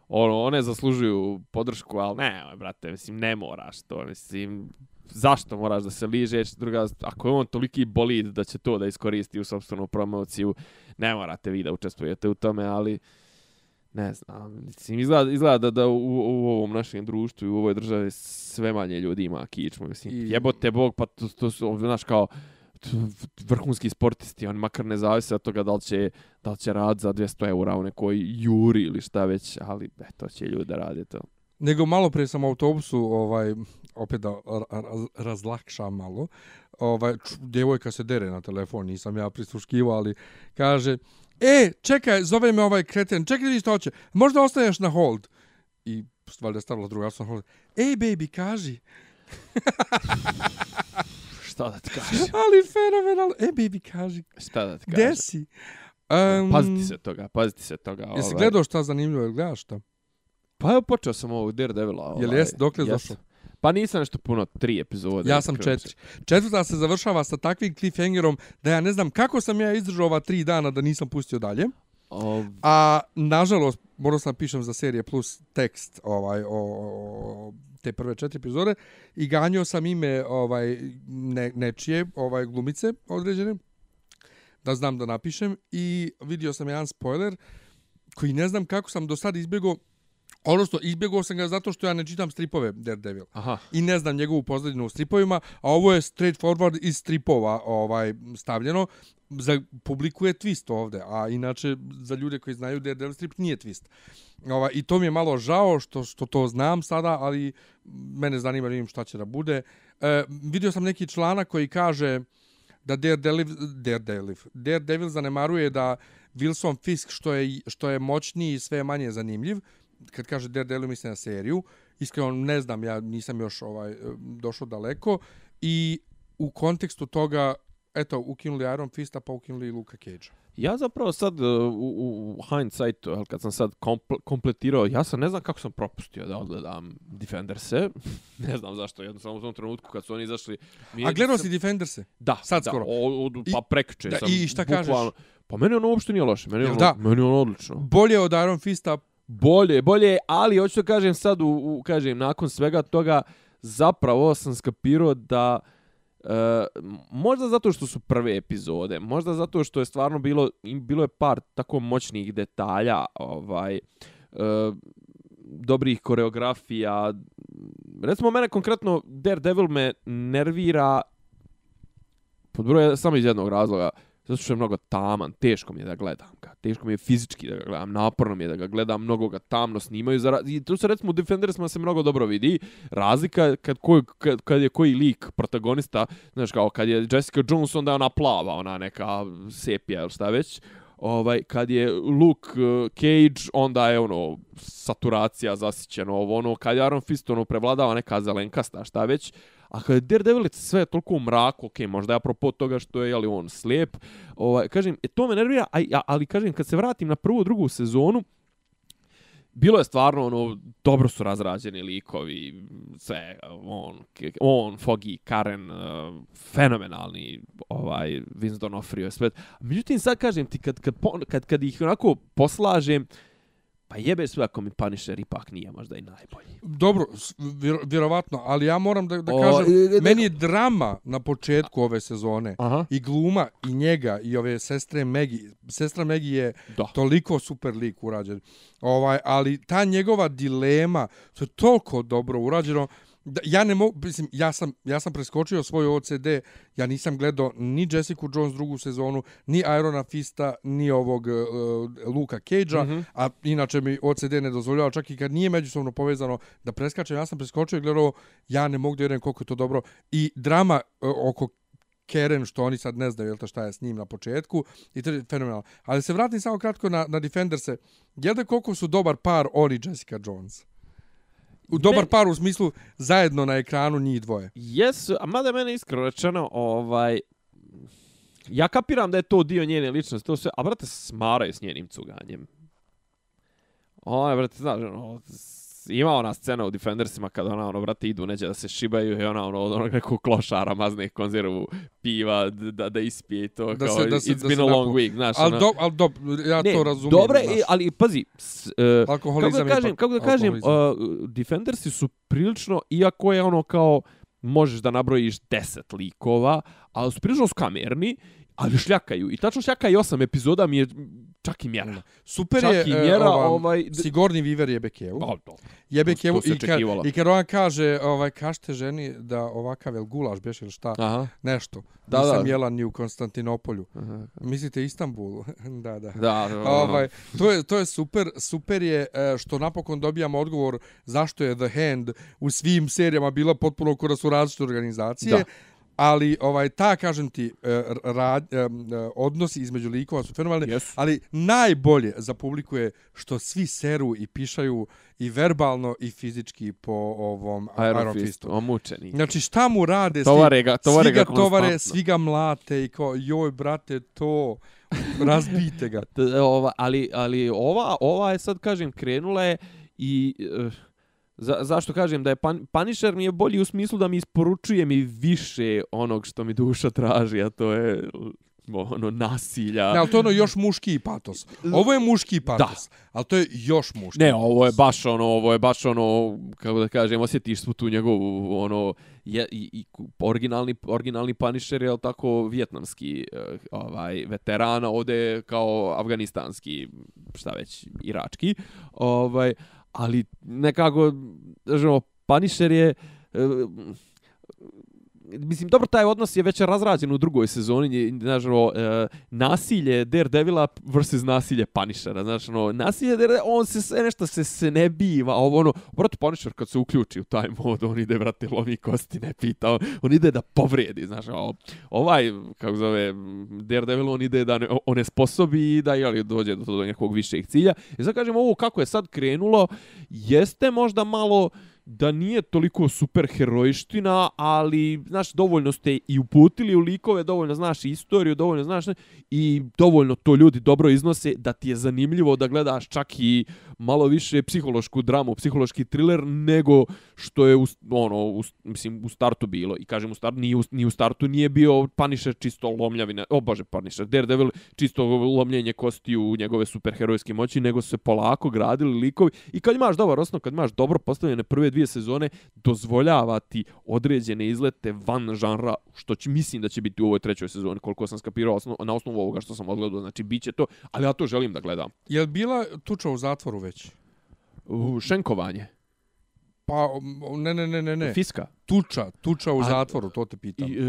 ono, one zaslužuju podršku, ali ne, brate, mislim, ne moraš to, mislim, zašto moraš da se ližeš, druga, ako je on toliki bolid da će to da iskoristi u sobstvenu promociju, ne morate vi da učestvujete u tome, ali ne znam, mislim, izgleda, izgleda da, da u, u ovom našem društvu i u ovoj državi sve manje ljudi ima kičmu, mislim, I- jebote bog, pa to, to su, znaš, kao, vrhunski sportisti, oni makar ne zavise od toga da li će, da li će rad za 200 eura u nekoj juri ili šta već, ali eto će ljudi da rade to. Nego malo pre sam u autobusu, ovaj, opet da ra- ra- razlakšam malo, ovaj, djevojka se dere na telefon, nisam ja prisluškivao, ali kaže, e, čekaj, zove me ovaj kreten, čekaj vi što hoće, možda ostaneš na hold. I stvar da stavila druga, ja sam na hold. Ej, baby, kaži. Šta da ti kažem? Ali fenomenalno. E, baby, kaži. Šta da ti kažem? Gde si? Um, Paziti se toga, paziti se toga. Jesi ovaj. gledao šta zanimljivo, gledaš šta? Pa evo počeo sam ovog Daredevila. Ovaj. Jel jes, dokle si jes. došao? Pa nisam nešto puno, tri epizode. Ja sam četiri. Četvrta se završava sa takvim cliffhangerom da ja ne znam kako sam ja izdržao ova tri dana da nisam pustio dalje. O, A nažalost, morao sam pišem za serije plus tekst ovaj, o, o te prve četiri epizode i ganjao sam ime ovaj ne, nečije ovaj glumice određene da znam da napišem i vidio sam jedan spoiler koji ne znam kako sam do sada izbjegao Odnosno, izbjegao sam ga zato što ja ne čitam stripove Daredevil aha. i ne znam njegovu pozadinu u stripovima, a ovo je straight forward iz stripova ovaj stavljeno. Za publiku je twist ovde, a inače za ljude koji znaju Daredevil strip nije twist. Ovaj, I to mi je malo žao što, što to znam sada, ali mene zanima vidim šta će da bude. E, vidio sam neki članak koji kaže da Daredevil, Daredevil, Daredevil zanemaruje da Wilson Fisk što je, što je moćniji i sve je manje zanimljiv, kad kaže Daredevil misli na seriju, iskreno ne znam, ja nisam još ovaj došao daleko i u kontekstu toga eto, ukinuli Iron Fista, pa ukinuli i Luka Cage. Ja zapravo sad uh, u, u hindsightu, jel, kad sam sad kompl kompletirao, ja sam ne znam kako sam propustio da odgledam Defenderse. ne znam zašto, jednostavno u tom trenutku kad su oni izašli... mi A gledao sam- si Defenderse? Da, sad da, skoro? O, od, I- pa prekče da, sam. i šta kažeš? bukvalno- Pa meni ono uopšte nije loše, meni ono, da? meni ono odlično. Bolje od Iron Fista, Bolje, bolje, ali hoću da kažem sad, u, u, kažem, nakon svega toga, zapravo sam skapirao da E, možda zato što su prve epizode, možda zato što je stvarno bilo bilo je par tako moćnih detalja, ovaj e, dobrih koreografija. Recimo mene konkretno Daredevil me nervira pod broje samo iz jednog razloga. Zato što je mnogo taman, teško mi je da gledam ga. Teško mi je fizički da ga gledam, naporno mi je da ga gledam, mnogo ga tamno snimaju. Za, I tu se recimo u Defendersima se mnogo dobro vidi. Razlika kad, ko, kad, kad je koji lik protagonista, znaš kao kad je Jessica Jones, onda je ona plava, ona neka sepija ili šta već. Ovaj, kad je Luke eh, Cage, onda je ono saturacija zasićeno ovo ono, kad je Aaron Fist ono prevladava neka zelenkasta, šta već. A kad je Daredevil sve je toliko u mraku, okej, možda je apropo toga što je jeli, on slijep, ovaj, kažem, e, to me nervira, a, a, ali kažem, kad se vratim na prvu, drugu sezonu, bilo je stvarno ono dobro su razrađeni likovi sve on on Foggy Karen uh, fenomenalni ovaj Vince D'Onofrio sve. Međutim sad kažem ti kad kad kad kad ih onako poslažem pa jebe sve ako mi Punisher ipak nije možda i najbolji Dobro, vjerovatno, ali ja moram da, da O, kažem, meni je drama na početku ove sezone. Aha. I gluma, i njega, i ove sestre Megi. Sestra Megi je Da. toliko super lik urađen. Ovaj, ali ta njegova dilema, to je toliko dobro urađeno. Da, ja ne mogu, mislim, ja sam, ja sam preskočio svoj OCD, ja nisam gledao ni Jessica Jones drugu sezonu, ni Irona Fista, ni ovog uh, Luka Cage-a, Mhm. a inače mi OCD ne dozvoljava čak i kad nije međusobno povezano da preskačem, ja sam preskočio i gledao, ja ne mogu da vjerujem koliko je to dobro. I drama uh, oko Karen, što oni sad ne znaju jel to šta je s njim na početku, i to je fenomenalno. Ali se vratim samo kratko na, na Defenderse. Jel da koliko su dobar par oni Jessica Jones? U dobar par u smislu zajedno na ekranu njih dvoje. Jesu, a mada mene iskreno rečeno, ovaj, ja kapiram da je to dio njene ličnosti, to sve, a brate, smaraju s njenim cuganjem. Ona, brate, znaš, ono, ima ona scena u Defendersima kada ona, ono, brate, idu neđe da se šibaju i ona, ono, od onog nekog klošara mazne konzervu piva da, da ispije to, Da kao, se- da se- it's da been se a long napu- week, znaš, Ali ono. do, al do, ja ne, to razumijem. Dobre, znaš. i- ali pazi, s, uh, kako da kažem, kako da kažem, uh, Defendersi su prilično, iako je ono kao, možeš da nabrojiš 10 likova, ali su prilično su kamerni, ali šljakaju. I tačno šljaka i osam epizoda mi je čak i mjera. Super čak je i e, mjera, ova, ovaj, d- Sigourney Weaver jebe Kevu. A, dobro. Jebe to Kevu se i kad, i kad on kaže, ovaj, kažete ženi da ovakav el gulaš beš ili šta, Aha. nešto. Da, Nisam da. jela ni u Konstantinopolju. Aha. Mislite Istanbul? da, da. Da, ono, Ovaj, to je to je super, super je e, što napokon dobijamo odgovor zašto je The Hand u svim serijama bila potpuno kao da su različite organizacije. Da. Ali ovaj ta kažem ti e, rad, e, e, odnosi između likova su fenomenalni, Jesu. ali najbolje za publiku je što svi seru i pišaju i verbalno i fizički po ovom Iron, Iron, Fist, Fistu. omučeni. Znači šta mu rade, Tovare ga- tovare svi ga ga tovare, svi ga mlate i kao joj brate to razbite ga. Ova, ali, ali ova, ova je sad, kažem, krenula je i... Uh, za, zašto kažem da je pan, Punisher mi je bolji u smislu da mi isporučuje mi više onog što mi duša traži, a to je ono nasilja. Ne, ali to je ono još muški patos. Ovo je muški patos, ali to je još muški. Ne, ovo je baš ono, ovo je baš ono, kako da kažem, osjetiš svu tu njegovu, ono, je, i, i originalni, originalni Punisher je, tako, vjetnamski eh, ovaj, veterana, ovdje je kao afganistanski, šta već, irački, ovaj, ali nekako, znaš, Punisher je, e, mislim, dobro, taj odnos je već razrađen u drugoj sezoni, znaš, ono, e, nasilje Daredevila versus nasilje Punishera, znaš, ono, nasilje Daredevila, on se sve nešto se, se ne biva, ovo, ono, brate, Punisher kad se uključi u taj mod, on ide, brate, lomi kosti, ne pita, on, on ide da povredi, znaš, ono, ovaj, kako zove, Daredevil, on ide da ne, on je sposobi i da, jeli, dođe do, do nekog višeg cilja. I sad kažem, ovo kako je sad krenulo, jeste možda malo da nije toliko super herojština, ali, znaš, dovoljno ste i uputili u likove, dovoljno znaš istoriju, dovoljno znaš i dovoljno to ljudi dobro iznose da ti je zanimljivo da gledaš čak i malo više psihološku dramu, psihološki thriller nego što je u, ono, u, mislim, u startu bilo. I kažem u startu, nije u, ni u startu nije bio Punisher čisto lomljavina, o bože, Punisher, Daredevil čisto lomljenje kosti u njegove superherojske moći, nego su se polako gradili likovi. I kad imaš dobar osnov, kad imaš dobro postavljene prve dvije sezone dozvoljava ti određene izlete van žanra, što će, mislim da će biti u ovoj trećoj sezoni, koliko sam skapirao osnov, na osnovu ovoga što sam odgledao. Znači, biće to, ali ja to želim da gledam. Je li bila tuča u zatvoru već? Uh, šenkovanje. Pa, ne, ne, ne, ne, ne. Fiska. Tuča, tuča u A- zatvoru, to te pitam. I, e,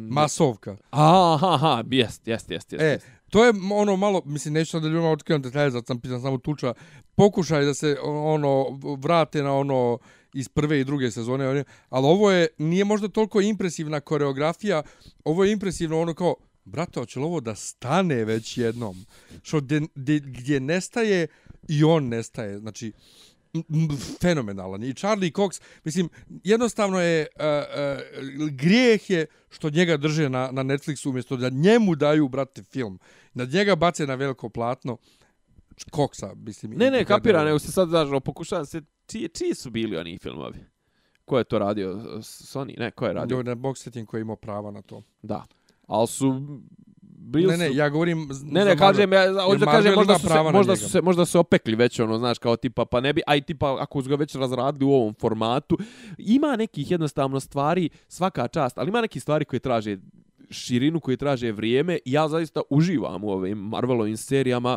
Masovka. Aha, aha, jest, jest, jest, jest. E, jest. to je ono malo, mislim, neću da ljudima otkrivam detalje, zato sam pitan samo tuča. Pokušaj da se ono vrate na ono iz prve i druge sezone, ali ovo je, nije možda toliko impresivna koreografija, ovo je impresivno ono kao, brate, hoće li ovo da stane već jednom? Što gdje, gdje, gdje nestaje i on nestaje, znači, fenomenalan. I Charlie Cox, mislim, jednostavno je, uh, uh, grijeh je što njega drže na, na Netflixu umjesto da njemu daju, brate, film. Da njega bace na veliko platno. Coxa, mislim. Ne, ne, kapira, nego se sad znaš, pokušavam se, čiji, čiji su bili oni filmovi? Ko je to radio? Sony? Ne, ko je radio? Na box setting koji je imao prava na to. Da. Ali su... Bili ne, ne, su... ja govorim... Ne, ne, kažem, ja, hoću da kažem, možda su, se, možda, su se, možda su se opekli već, ono, znaš, kao tipa, pa ne bi, aj tipa, ako su ga već razradili u ovom formatu, ima nekih jednostavno stvari, svaka čast, ali ima nekih stvari koje traže širinu, koje traže vrijeme, ja zaista uživam u ovim Marvelovim serijama,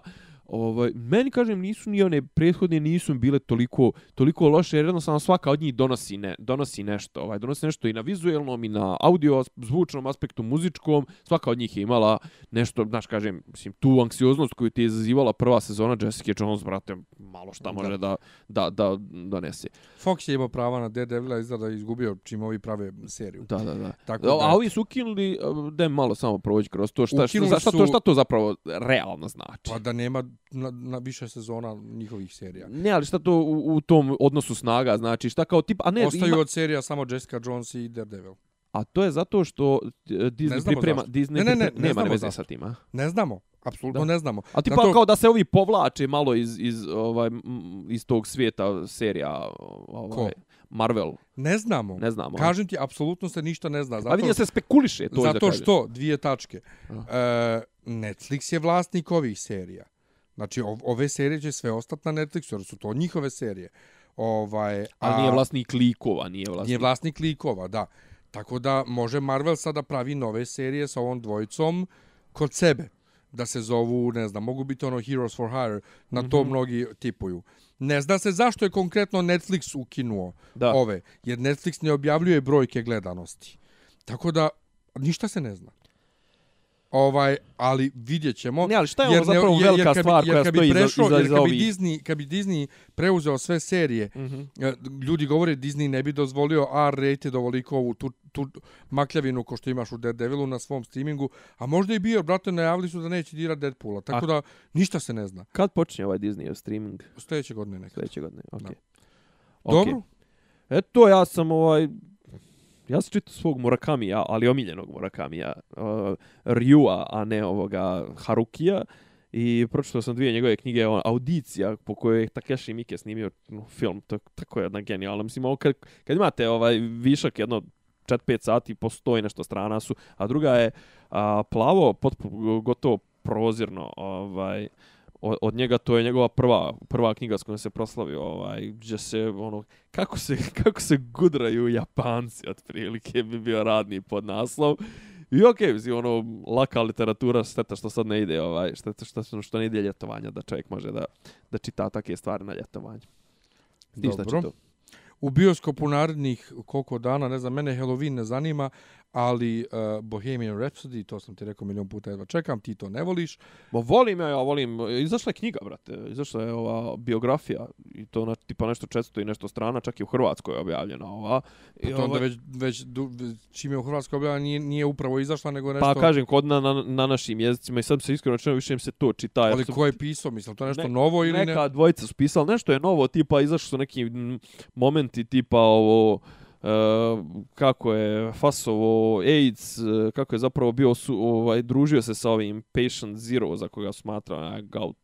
Ovaj, meni kažem nisu ni one prethodne nisu bile toliko toliko loše jer jednostavno svaka od njih donosi ne donosi nešto ovaj donosi nešto i na vizuelnom i na audio zvučnom aspektu muzičkom svaka od njih je imala nešto znaš kažem mislim tu anksioznost koju ti je izazivala prva sezona Jessica Jones brate malo šta može da. da da donese. Fox je imao prava na Daredevila izgleda da izgubio čim ovi prave seriju. da da da. Tako a, da- a ovi su ukinuli da malo samo proći kroz to šta, šta, Ukinuli šta, su- to šta to zapravo realno znači. Pa da nema na, na više sezona njihovih serija. Ne, ali šta to u, u tom odnosu snaga znači? Šta kao tip, a ne, Ostaju ima, od serija samo Jessica Jones i Daredevil. a to je zato što e, Disney priprema, zašto. Disney Ne, ne, ne, priprema, ne nema znamo veze sa tim, a? Ne znamo, apsolutno Da. ne znamo. A tipa Zato- kao da se ovi povlače malo iz, iz, ovaj, iz tog svijeta serija ovaj, Ko? Marvel, Ne znamo. ne znamo. Kažem ti, apsolutno se ništa ne zna. a vidim se spekuliše to. zato što, dvije tačke, A. e, Netflix je vlasnik ovih serija. Znači, ov- ove serije će sve ostati na Netflixu, jer su to njihove serije. Ovaj, Ali nije vlasnik likova, nije vlasnik. Nije vlasnik likova, da. Tako da može Marvel sada pravi nove serije sa ovom dvojicom kod sebe. Da se zovu, ne znam, mogu biti ono Heroes for Hire, na to Mhm. mnogi tipuju. Ne zna se zašto je konkretno Netflix ukinuo Da. ove, jer Netflix ne objavljuje brojke gledanosti. Tako da, ništa se ne zna. Ovaj, ali vidjet ćemo. Ne, ali šta je Jer ovo ne- zapravo jer- velika jer bi- stvar jer koja bi stoji iza, prešao- iza, jer iza bi ovih? Disney, kad bi Disney preuzeo sve serije, Mhm. E, ljudi govore Disney ne bi dozvolio R-rated ovoliko ovu tu, tu makljavinu ko što imaš u Daredevilu na svom streamingu, a možda i bio, brate, najavili su da neće dirati Deadpoola, tako A- da ništa se ne zna. Kad počinje ovaj Disney streaming? Sljedeće godine nekad. Sljedeće godine, okej. Da. Okay. Dobro? Eto, ja sam ovaj... Ja sam čitao svog Murakamija, ali omiljenog Murakamija, uh, Ryua, a ne ovoga Harukija. I pročitao sam dvije njegove knjige, on, Audicija, po kojoj je Takeshi Miike snimio no, film, to, tako je jedna genijalna. Mislim, ovo kad, kad imate ovaj višak jedno 4-5 sati, postoji nešto strana su, a druga je a, plavo, potpuno, gotovo prozirno, ovaj, od, od njega to je njegova prva prva knjiga s kojom se proslavio ovaj gdje se ono kako se kako se gudraju Japanci otprilike bi bio radni podnaslov i okej, okay, ono, laka literatura, šteta što sad ne ide, ovaj, šteta što, što ne ide ljetovanja, da čovjek može da, da čita takve stvari na ljetovanju. Ti šta Dobro. čitao? U bioskopu narednih koliko dana, ne znam, mene Halloween ne zanima, ali uh, Bohemian Rhapsody, to sam ti rekao milion puta, jedva čekam, ti to ne voliš. Bo volim ja, ja volim, izašla je knjiga, brate, izašla je ova biografija i to na tipa nešto 400 i nešto strana, čak i u Hrvatskoj je objavljena ova. Pa I to onda ovaj- već, već du, čim je u Hrvatskoj objavljena, nije, nije upravo izašla, nego nešto... Pa kažem, kod na, na, na našim jezicima i sad se iskreno rečeno više im se to čita. ali ko je pisao, mislim, to nešto Ne- novo ili ne? Neka dvojica su pisali, nešto je novo, tipa izašli su neki momenti tipa ovo Eh, kako je fasovo AIDS, uh, kako je zapravo bio su, ovaj, družio se sa ovim Patient Zero, za koga smatra uh, Gout,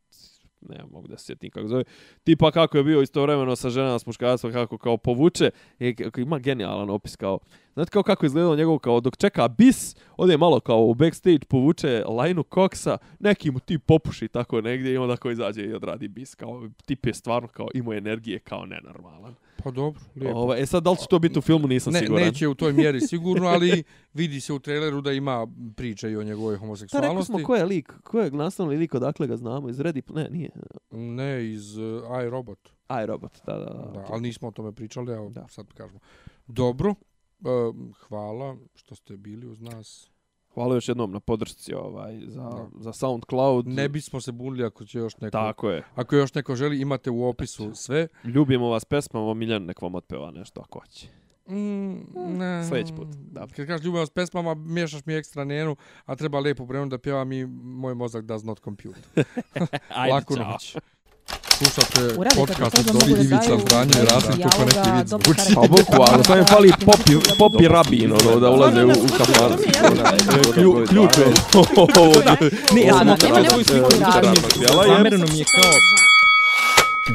ne mogu da se sjetim kako zove, tipa kako je bio istovremeno sa ženama s muškarstvom, kako kao povuče, e, I, ima genijalan opis kao, znate kao kako izgledalo njegov, kao dok čeka bis, ode malo kao u backstage, povuče lajnu koksa, neki mu ti popuši tako negdje i onda kao izađe i odradi bis, kao tip je stvarno kao imao energije kao nenormalan. Pa dobro, lijepo. Ovaj, e sad, da li će to biti u filmu, nisam ne, siguran. neće u toj mjeri sigurno, ali vidi se u traileru da ima priče i o njegovoj Pa rekli homoseksualnosti. smo ko je lik, ko je nastavni lik, odakle ga znamo, iz Ready, ne, nije. Ne, iz uh, iRobot. Aj, robot, da, da, da. Da, ali nismo o tome pričali, evo Da. sad kažemo. Dobro, hvala što ste bili uz nas. Hvala još jednom na podršci ovaj, za, Da. za SoundCloud. Ne bismo se bunili ako će još neko... Tako je. Ako još neko želi, imate u opisu sve. Ljubimo vas pesmama, Miljan nek vam otpeva nešto ako hoće. Mm, ne. Sljedeći put, da. Kad kažeš ljubim vas pesmama, miješaš mi ekstra nenu, a treba lepo prenu da pjevam i moj mozak does not compute. Ajde, Laku čao. noć. Slušate podcast od Dobri Ivica i Rasim kako neki zvuči. Pa bukvalno, to mi fali popi, popi rabin, ono, da ulaze u, u kafanu. Klju- Ključ je. Ne, ja sam Da, da, okrenao nema svoj nekog svoj razloga. Zamereno mi je kao...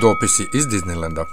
Dopisi iz Disneylanda.